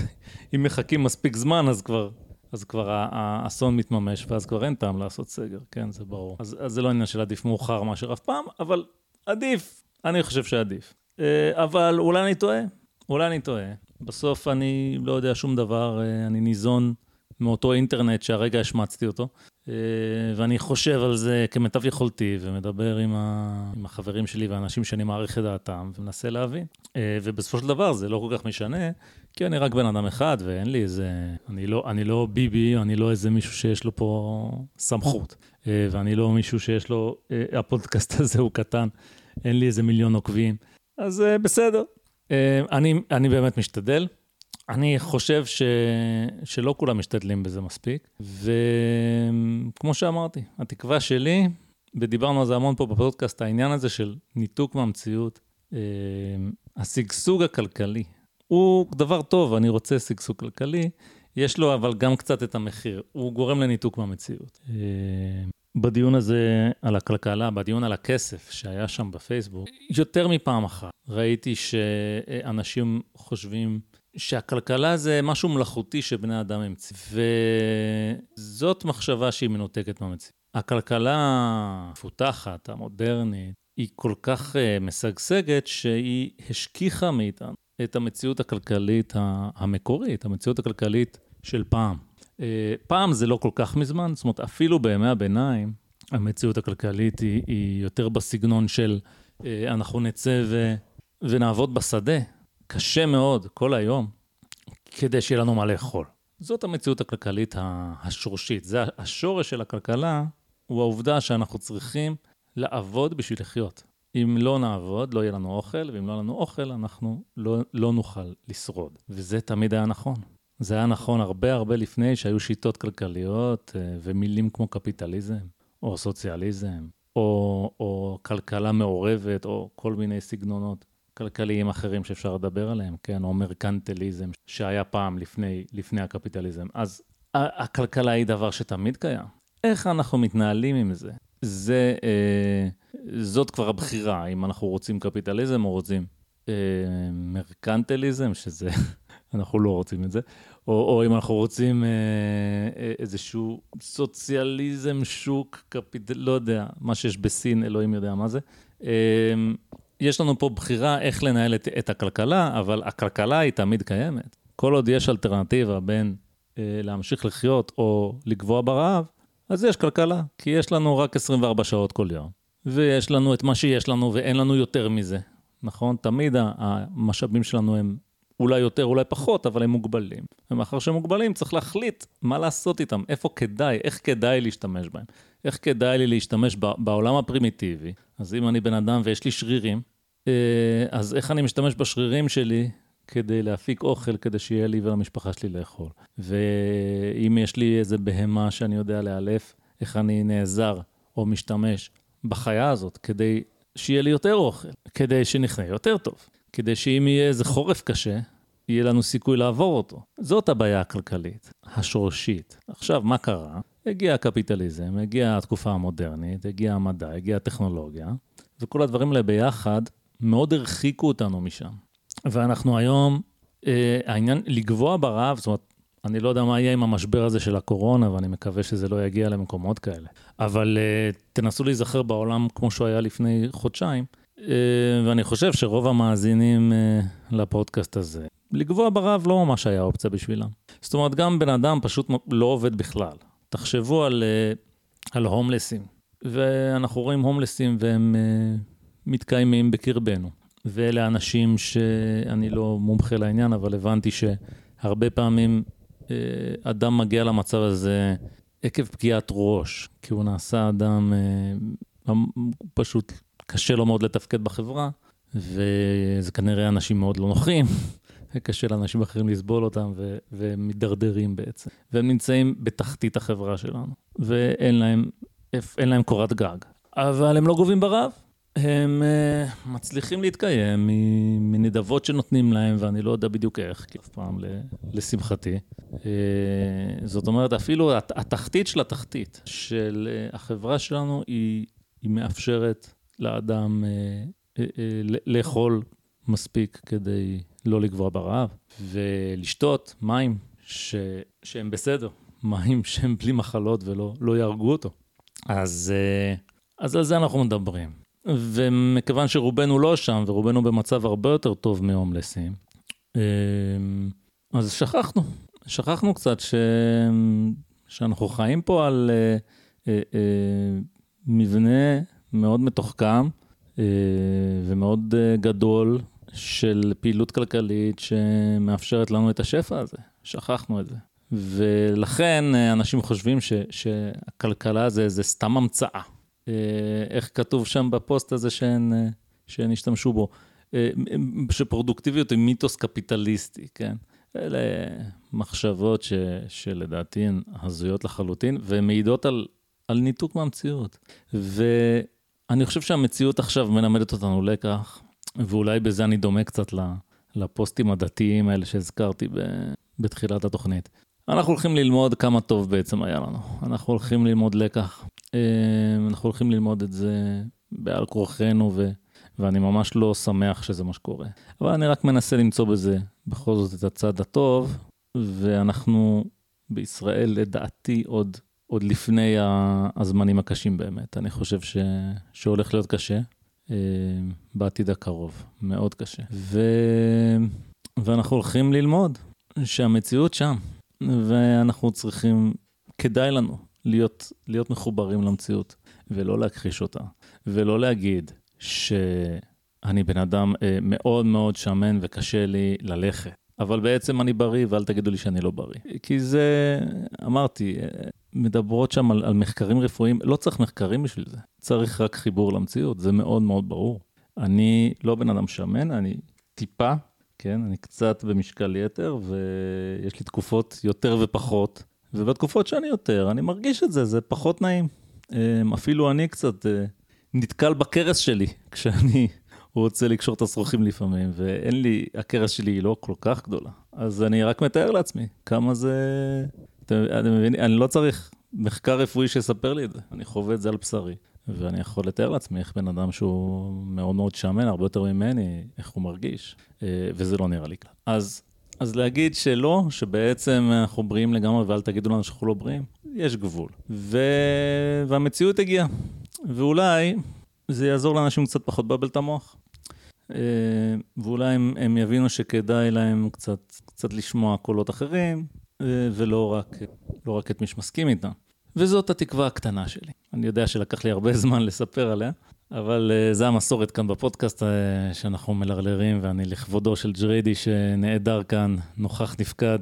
אם מחכים מספיק זמן, אז כבר אז כבר האסון מתממש, ואז כבר אין טעם לעשות סגר, כן, זה ברור. אז, אז זה לא עניין של עדיף מאוחר מאשר אף פעם, אבל עדיף, אני חושב שעדיף. אה, אבל אולי אני טועה, אולי אני טועה. בסוף אני לא יודע שום דבר, אה, אני ניזון מאותו אינטרנט שהרגע השמצתי אותו, ואני חושב על זה כמיטב יכולתי, ומדבר עם, ה... עם החברים שלי והאנשים שאני מעריך את דעתם, ומנסה להבין. ובסופו של דבר זה לא כל כך משנה, כי אני רק בן אדם אחד, ואין לי איזה... אני לא, אני לא ביבי, אני לא איזה מישהו שיש לו פה סמכות. אה, ואני לא מישהו שיש לו... אה, הפודקאסט הזה הוא קטן, אין לי איזה מיליון עוקבים. אז אה, בסדר. אני, אני באמת משתדל. אני חושב ש... שלא כולם משתדלים בזה מספיק. וכמו שאמרתי, התקווה שלי, ודיברנו על זה המון פה בפודקאסט, העניין הזה של ניתוק מהמציאות, השגשוג הכלכלי, הוא דבר טוב, אני רוצה שגשוג כלכלי, יש לו אבל גם קצת את המחיר, הוא גורם לניתוק מהמציאות. אה, בדיון הזה על הכלכלה, בדיון על הכסף שהיה שם בפייסבוק, יותר מפעם אחת ראיתי שאנשים חושבים שהכלכלה זה משהו מלאכותי שבני אדם המציאו, וזאת מחשבה שהיא מנותקת מהמציאות. הכלכלה המפותחת, המודרנית, היא כל כך uh, משגשגת שהיא השכיחה מאיתנו את המציאות הכלכלית המקורית, המציאות הכלכלית של פעם. אה, פעם זה לא כל כך מזמן, זאת אומרת, אפילו בימי הביניים, המציאות הכלכלית היא, היא יותר בסגנון של אה, אנחנו נצא ו, ונעבוד בשדה, קשה מאוד, כל היום, כדי שיהיה לנו מה לאכול. זאת המציאות הכלכלית השורשית. זה השורש של הכלכלה, הוא העובדה שאנחנו צריכים לעבוד בשביל לחיות. אם לא נעבוד, לא יהיה לנו אוכל, ואם לא יהיה לנו אוכל, אנחנו לא, לא נוכל לשרוד. וזה תמיד היה נכון. זה היה נכון הרבה הרבה לפני שהיו שיטות כלכליות אה, ומילים כמו קפיטליזם, או סוציאליזם, או, או כלכלה מעורבת, או כל מיני סגנונות כלכליים אחרים שאפשר לדבר עליהם, כן, או מרקנטליזם, שהיה פעם לפני, לפני הקפיטליזם. אז הכלכלה היא דבר שתמיד קיים. איך אנחנו מתנהלים עם זה? זה, אה, זאת כבר הבחירה, אם אנחנו רוצים קפיטליזם או רוצים אה, מרקנטליזם, שזה, *laughs* אנחנו לא רוצים את זה, או, או אם אנחנו רוצים אה, אה, איזשהו סוציאליזם, שוק, קפיטל, לא יודע, מה שיש בסין, אלוהים יודע מה זה. אה, יש לנו פה בחירה איך לנהל את, את הכלכלה, אבל הכלכלה היא תמיד קיימת. כל עוד יש אלטרנטיבה בין אה, להמשיך לחיות או לגבוה ברעב, אז יש כלכלה, כי יש לנו רק 24 שעות כל יום, ויש לנו את מה שיש לנו ואין לנו יותר מזה, נכון? תמיד המשאבים שלנו הם אולי יותר, אולי פחות, אבל הם מוגבלים. ומאחר שהם מוגבלים, צריך להחליט מה לעשות איתם, איפה כדאי, איך כדאי להשתמש בהם. איך כדאי לי להשתמש בעולם הפרימיטיבי. אז אם אני בן אדם ויש לי שרירים, אה, אז איך אני משתמש בשרירים שלי כדי להפיק אוכל, כדי שיהיה לי ולמשפחה שלי לאכול. ואם יש לי איזה בהמה שאני יודע לאלף, איך אני נעזר או משתמש בחיה הזאת כדי שיהיה לי יותר אוכל, כדי שנחנה יותר טוב, כדי שאם יהיה איזה חורף קשה, יהיה לנו סיכוי לעבור אותו. זאת הבעיה הכלכלית, השורשית. עכשיו, מה קרה? הגיע הקפיטליזם, הגיעה התקופה המודרנית, הגיע המדע, הגיעה הטכנולוגיה, וכל הדברים האלה ביחד מאוד הרחיקו אותנו משם. ואנחנו היום, אה, העניין, לגבוה ברעב, זאת אומרת, אני לא יודע מה יהיה עם המשבר הזה של הקורונה, ואני מקווה שזה לא יגיע למקומות כאלה. אבל uh, תנסו להיזכר בעולם כמו שהוא היה לפני חודשיים, uh, ואני חושב שרוב המאזינים uh, לפודקאסט הזה, לגבוה ברעב לא ממש היה אופציה בשבילם. זאת אומרת, גם בן אדם פשוט לא עובד בכלל. תחשבו על, uh, על הומלסים, ואנחנו רואים הומלסים והם uh, מתקיימים בקרבנו. ואלה אנשים שאני לא מומחה לעניין, אבל הבנתי שהרבה פעמים אה, אדם מגיע למצב הזה עקב פגיעת ראש, כי הוא נעשה אדם אה, פשוט קשה לו מאוד לתפקד בחברה, וזה כנראה אנשים מאוד לא נוחים, וקשה לאנשים אחרים לסבול אותם, ו- והם מידרדרים בעצם. והם נמצאים בתחתית החברה שלנו, ואין להם, להם קורת גג. אבל הם לא גובים ברעב. הם uh, מצליחים להתקיים מנדבות שנותנים להם, ואני לא יודע בדיוק איך, כי אף פעם, לשמחתי. Uh, זאת אומרת, אפילו הת, התחתית של התחתית של uh, החברה שלנו, היא, היא מאפשרת לאדם uh, uh, uh, לאכול מספיק כדי לא לגבוה ברעב, ולשתות מים ש, שהם בסדר, מים שהם בלי מחלות ולא לא יהרגו אותו. אז, uh, אז על זה אנחנו מדברים. ומכיוון שרובנו לא שם, ורובנו במצב הרבה יותר טוב מהומלסים, אמ, אז שכחנו, שכחנו קצת ש... שאנחנו חיים פה על אה, אה, אה, מבנה מאוד מתוחכם ומאוד גדול של פעילות כלכלית שמאפשרת לנו את השפע הזה, שכחנו את זה. ולכן אנשים חושבים ש, שהכלכלה זה, זה סתם המצאה. אה, איך כתוב שם בפוסט הזה שהן, אה, שהן השתמשו בו, אה, שפרודוקטיביות היא מיתוס קפיטליסטי, כן? אלה מחשבות ש, שלדעתי הן הזויות לחלוטין, ומעידות על, על ניתוק מהמציאות. ואני חושב שהמציאות עכשיו מלמדת אותנו לקח, ואולי בזה אני דומה קצת לפוסטים הדתיים האלה שהזכרתי בתחילת התוכנית. אנחנו הולכים ללמוד כמה טוב בעצם היה לנו. אנחנו הולכים ללמוד לקח. אה, אנחנו הולכים ללמוד את זה בעל כורחנו, ו... ואני ממש לא שמח שזה מה שקורה. אבל אני רק מנסה למצוא בזה בכל זאת את הצד הטוב, ואנחנו בישראל, לדעתי, עוד, עוד לפני הזמנים הקשים באמת. אני חושב ש... שהולך להיות קשה. אה, בעתיד הקרוב, מאוד קשה. ו... ואנחנו הולכים ללמוד שהמציאות שם, ואנחנו צריכים, כדאי לנו להיות, להיות מחוברים למציאות, ולא להכחיש אותה, ולא להגיד שאני בן אדם אה, מאוד מאוד שמן וקשה לי ללכת. אבל בעצם אני בריא, ואל תגידו לי שאני לא בריא. כי זה, אמרתי, מדברות שם על, על מחקרים רפואיים, לא צריך מחקרים בשביל זה, צריך רק חיבור למציאות, זה מאוד מאוד ברור. אני לא בן אדם שמן, אני טיפה, כן, אני קצת במשקל יתר, ויש לי תקופות יותר ופחות ובתקופות שאני יותר, אני מרגיש את זה, זה פחות נעים. אמ, אפילו אני קצת אה, נתקל בכרס שלי *laughs* כשאני רוצה לקשור את השרוכים לפעמים, ואין לי, הכרס שלי היא לא כל כך גדולה. אז אני רק מתאר לעצמי כמה זה... אתם, אתם מבינים? אני לא צריך מחקר רפואי שיספר לי את זה, אני חווה את זה על בשרי. ואני יכול לתאר לעצמי איך בן אדם שהוא מאוד מאוד שמן, הרבה יותר ממני, איך הוא מרגיש, אה, וזה לא נראה לי כלל. אז אז להגיד שלא, שבעצם אנחנו בריאים לגמרי ואל תגידו לנו שאנחנו לא בריאים, יש גבול. ו... והמציאות הגיעה. ואולי זה יעזור לאנשים קצת פחות לבלבל את המוח. אה, ואולי הם, הם יבינו שכדאי להם קצת, קצת לשמוע קולות אחרים, אה, ולא רק, לא רק את מי שמסכים איתם. וזאת התקווה הקטנה שלי. אני יודע שלקח לי הרבה *laughs* זמן לספר עליה, אבל uh, זה המסורת כאן בפודקאסט שאנחנו מלרלרים, ואני לכבודו של ג'ריידי שנעדר כאן, נוכח נפקד,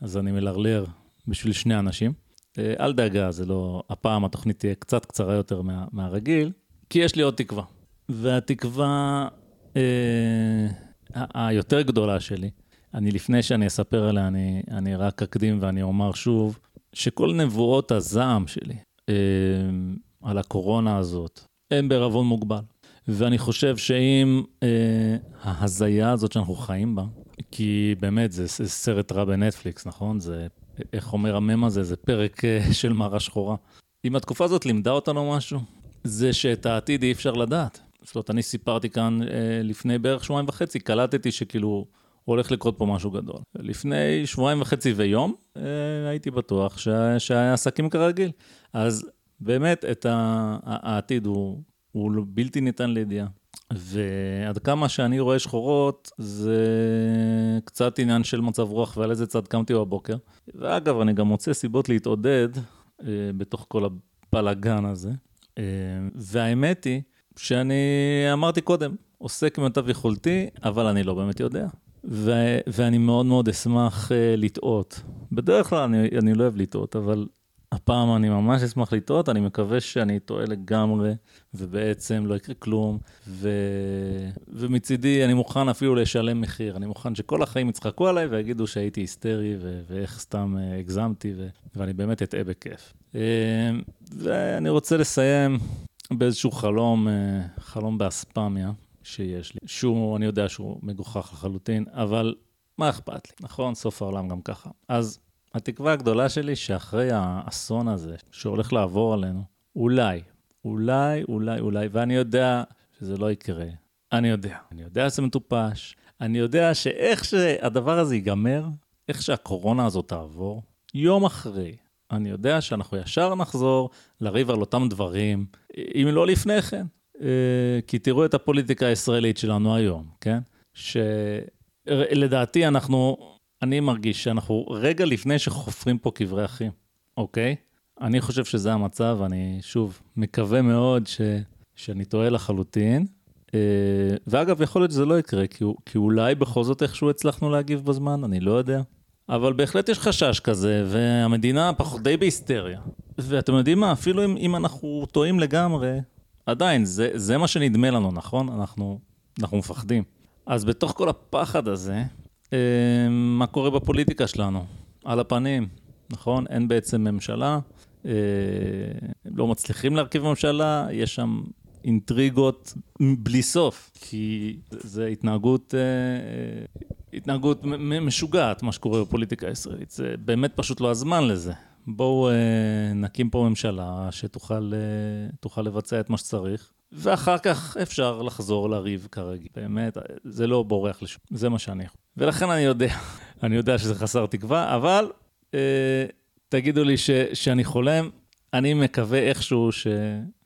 אז אני מלרלר בשביל שני אנשים. אל דאגה, זה לא... הפעם התוכנית תהיה קצת קצרה יותר מה, מהרגיל, כי יש לי עוד תקווה. והתקווה uh, היותר גדולה שלי, אני לפני שאני אספר עליה, אני, אני רק אקדים ואני אומר שוב, שכל נבואות הזעם שלי אה, על הקורונה הזאת, הם בערבון מוגבל. ואני חושב שאם אה, ההזיה הזאת שאנחנו חיים בה, כי באמת זה, זה סרט רע בנטפליקס, נכון? זה, איך אומר המם הזה? זה פרק אה, של מערה שחורה. אם התקופה הזאת לימדה אותנו משהו, זה שאת העתיד אי אפשר לדעת. זאת אומרת, אני סיפרתי כאן אה, לפני בערך שבועיים וחצי, קלטתי שכאילו הולך לקרות פה משהו גדול. לפני שבועיים וחצי ויום, אה, הייתי בטוח שה, שהעסקים כרגיל. אז באמת, את ה, העתיד הוא, הוא בלתי ניתן לידיעה. ועד כמה שאני רואה שחורות, זה קצת עניין של מצב רוח ועל איזה צד קמתי בבוקר. ואגב, אני גם מוצא סיבות להתעודד אה, בתוך כל הבלאגן הזה. אה, והאמת היא שאני אמרתי קודם, עושה כמיטב יכולתי, אבל אני לא באמת יודע. ו- ואני מאוד מאוד אשמח uh, לטעות. בדרך כלל אני, אני לא אוהב לטעות, אבל הפעם אני ממש אשמח לטעות, אני מקווה שאני טועה לגמרי, ובעצם לא יקרה כלום, ו... ומצידי אני מוכן אפילו לשלם מחיר, אני מוכן שכל החיים יצחקו עליי ויגידו שהייתי היסטרי, ו... ואיך סתם uh, הגזמתי, ו... ואני באמת אטעה בכיף. Uh, ואני רוצה לסיים באיזשהו חלום, uh, חלום באספמיה. שיש לי, שהוא, אני יודע שהוא מגוחך לחלוטין, אבל מה אכפת לי, נכון? סוף העולם גם ככה. אז התקווה הגדולה שלי שאחרי האסון הזה שהולך לעבור עלינו, אולי, אולי, אולי, אולי, ואני יודע שזה לא יקרה. אני יודע. אני יודע שזה מטופש. אני יודע שאיך שהדבר הזה ייגמר, איך שהקורונה הזאת תעבור, יום אחרי, אני יודע שאנחנו ישר נחזור לריב על אותם דברים, אם לא לפני כן. אה, כי תראו את הפוליטיקה הישראלית שלנו היום, כן? שלדעתי אנחנו, אני מרגיש שאנחנו רגע לפני שחופרים פה קברי אחים, אוקיי? אני חושב שזה המצב, אני שוב מקווה מאוד ש, שאני טועה לחלוטין. אה, ואגב, יכול להיות שזה לא יקרה, כי, כי אולי בכל זאת איכשהו הצלחנו להגיב בזמן, אני לא יודע. אבל בהחלט יש חשש כזה, והמדינה פחות די בהיסטריה. ואתם יודעים מה, אפילו אם, אם אנחנו טועים לגמרי, עדיין, זה, זה מה שנדמה לנו, נכון? אנחנו, אנחנו מפחדים. אז בתוך כל הפחד הזה, אה, מה קורה בפוליטיקה שלנו? על הפנים, נכון? אין בעצם ממשלה, אה, לא מצליחים להרכיב ממשלה, יש שם אינטריגות בלי סוף, כי זה התנהגות, אה, התנהגות משוגעת, מה שקורה בפוליטיקה הישראלית. זה באמת פשוט לא הזמן לזה. בואו אה, נקים פה ממשלה שתוכל אה, לבצע את מה שצריך, ואחר כך אפשר לחזור לריב כרגיל. באמת, זה לא בורח לשום, זה מה שאני יכול. ולכן אני יודע, *laughs* אני יודע שזה חסר תקווה, אבל אה, תגידו לי ש, שאני חולם, אני מקווה איכשהו ש,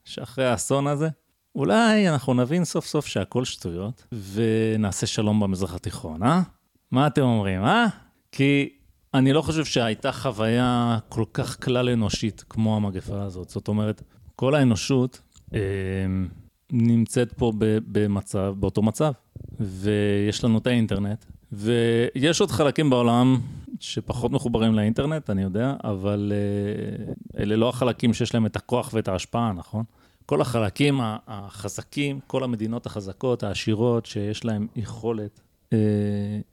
שאחרי האסון הזה, אולי אנחנו נבין סוף סוף שהכל שטויות, ונעשה שלום במזרח התיכון, אה? מה אתם אומרים, אה? כי אני לא חושב שהייתה חוויה כל כך כלל אנושית כמו המגפה הזאת. זאת אומרת, כל האנושות אה, נמצאת פה במצב, באותו מצב, ויש לנו את האינטרנט, ויש עוד חלקים בעולם שפחות מחוברים לאינטרנט, אני יודע, אבל אה, אלה לא החלקים שיש להם את הכוח ואת ההשפעה, נכון? כל החלקים החזקים, כל המדינות החזקות, העשירות, שיש להם יכולת אה,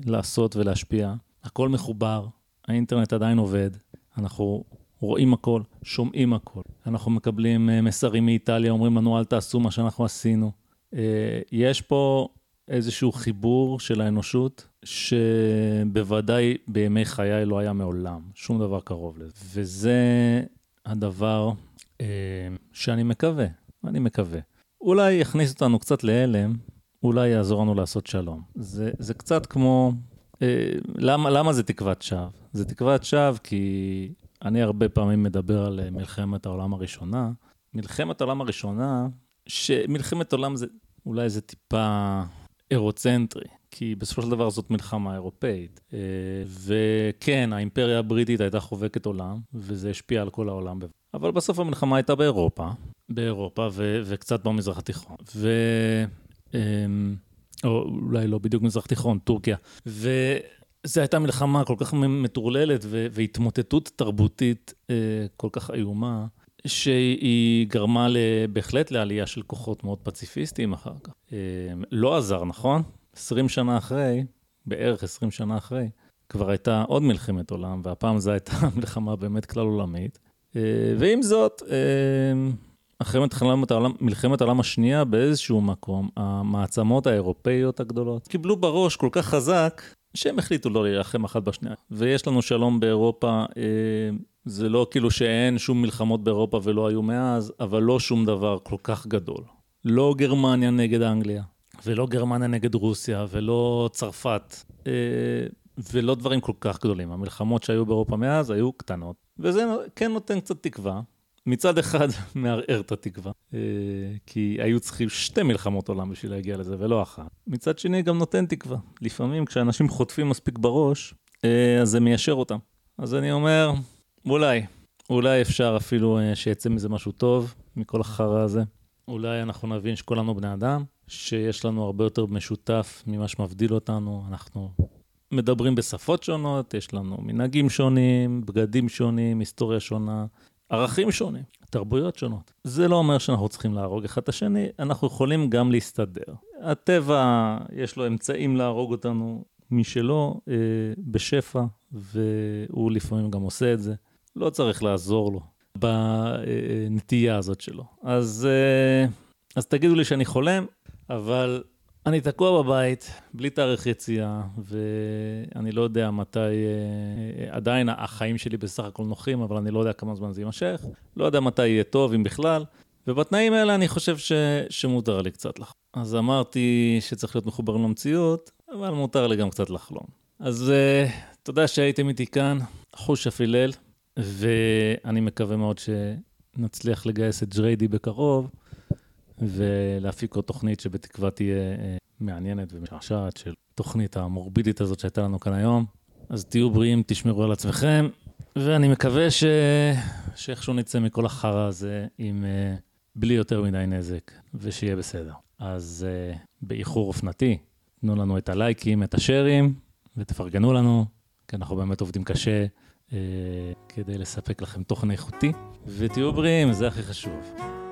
לעשות ולהשפיע, הכל מחובר, האינטרנט עדיין עובד, אנחנו רואים הכל, שומעים הכל. אנחנו מקבלים אה, מסרים מאיטליה, אומרים לנו אל תעשו מה שאנחנו עשינו. אה, יש פה איזשהו חיבור של האנושות, שבוודאי בימי חיי לא היה מעולם, שום דבר קרוב לזה. וזה הדבר אה, שאני מקווה, אני מקווה. אולי יכניס אותנו קצת להלם, אולי יעזור לנו לעשות שלום. זה, זה קצת כמו אה, למה, למה זה תקוות שווא? זה תקוות שווא כי אני הרבה פעמים מדבר על אה, מלחמת העולם הראשונה. מלחמת העולם הראשונה, שמלחמת עולם זה אולי זה טיפה אירוצנטרי, כי בסופו של דבר זאת מלחמה אירופאית. אה, וכן, האימפריה הבריטית הייתה חובקת עולם, וזה השפיע על כל העולם. אבל בסוף המלחמה הייתה באירופה, באירופה ו- וקצת במזרח התיכון. ו... אמ, או אולי לא בדיוק מזרח תיכון, טורקיה. וזו הייתה מלחמה כל כך מטורללת והתמוטטות תרבותית אה, כל כך איומה, שהיא גרמה בהחלט לעלייה של כוחות מאוד פציפיסטיים אחר כך. אה, לא עזר, נכון? 20 שנה אחרי, בערך 20 שנה אחרי, כבר הייתה עוד מלחמת עולם, והפעם זו הייתה *laughs* מלחמה באמת כלל עולמית. אה, ועם זאת, אה, אחרי מלחמת העולם, מלחמת העולם השנייה, באיזשהו מקום, המעצמות האירופאיות הגדולות קיבלו בראש כל כך חזק, שהם החליטו לא להילחם אחת בשנייה. ויש לנו שלום באירופה, זה לא כאילו שאין שום מלחמות באירופה ולא היו מאז, אבל לא שום דבר כל כך גדול. לא גרמניה נגד אנגליה, ולא גרמניה נגד רוסיה, ולא צרפת, אה, ולא דברים כל כך גדולים. המלחמות שהיו באירופה מאז היו קטנות, וזה כן נותן קצת תקווה. מצד אחד *laughs* מערער את התקווה, אה, כי היו צריכים שתי מלחמות עולם בשביל להגיע לזה ולא אחת. מצד שני גם נותן תקווה. לפעמים כשאנשים חוטפים מספיק בראש, אה, אז זה מיישר אותם. אז אני אומר, אולי, אולי אפשר אפילו שיצא מזה משהו טוב, מכל החרא הזה. אולי אנחנו נבין שכולנו בני אדם, שיש לנו הרבה יותר משותף ממה שמבדיל אותנו. אנחנו מדברים בשפות שונות, יש לנו מנהגים שונים, בגדים שונים, היסטוריה שונה, ערכים שונים, תרבויות שונות. זה לא אומר שאנחנו צריכים להרוג אחד את השני, אנחנו יכולים גם להסתדר. הטבע, יש לו אמצעים להרוג אותנו משלו אה, בשפע, והוא לפעמים גם עושה את זה. לא צריך לעזור לו. בנטייה הזאת שלו. אז, אה, אז תגידו לי שאני חולם, אבל אני תקוע בבית, בלי תאריך יציאה, ואני לא יודע מתי, אה, עדיין החיים שלי בסך הכל נוחים, אבל אני לא יודע כמה זמן זה יימשך, לא יודע מתי יהיה טוב, אם בכלל, ובתנאים האלה אני חושב ש, שמותר לי קצת לחלום. אז אמרתי שצריך להיות מחוברים למציאות, אבל מותר לי גם קצת לחלום. אז uh, תודה שהייתם איתי כאן, חוש אפילל. ואני מקווה מאוד שנצליח לגייס את ג'ריידי בקרוב, ולהפיק עוד תוכנית שבתקווה תהיה אה, מעניינת ומשעשעת של תוכנית המורבידית הזאת שהייתה לנו כאן היום. אז תהיו בריאים, תשמרו על עצמכם, ואני מקווה ש... שאיכשהו נצא מכל החרא הזה עם uh, בלי יותר מדי נזק, ושיהיה בסדר. אז uh, באיחור אופנתי, תנו לנו את הלייקים, את השארים, ותפרגנו לנו, כי אנחנו באמת עובדים קשה. אה, כדי לספק לכם תוכן איכותי, ותהיו בריאים, זה הכי חשוב.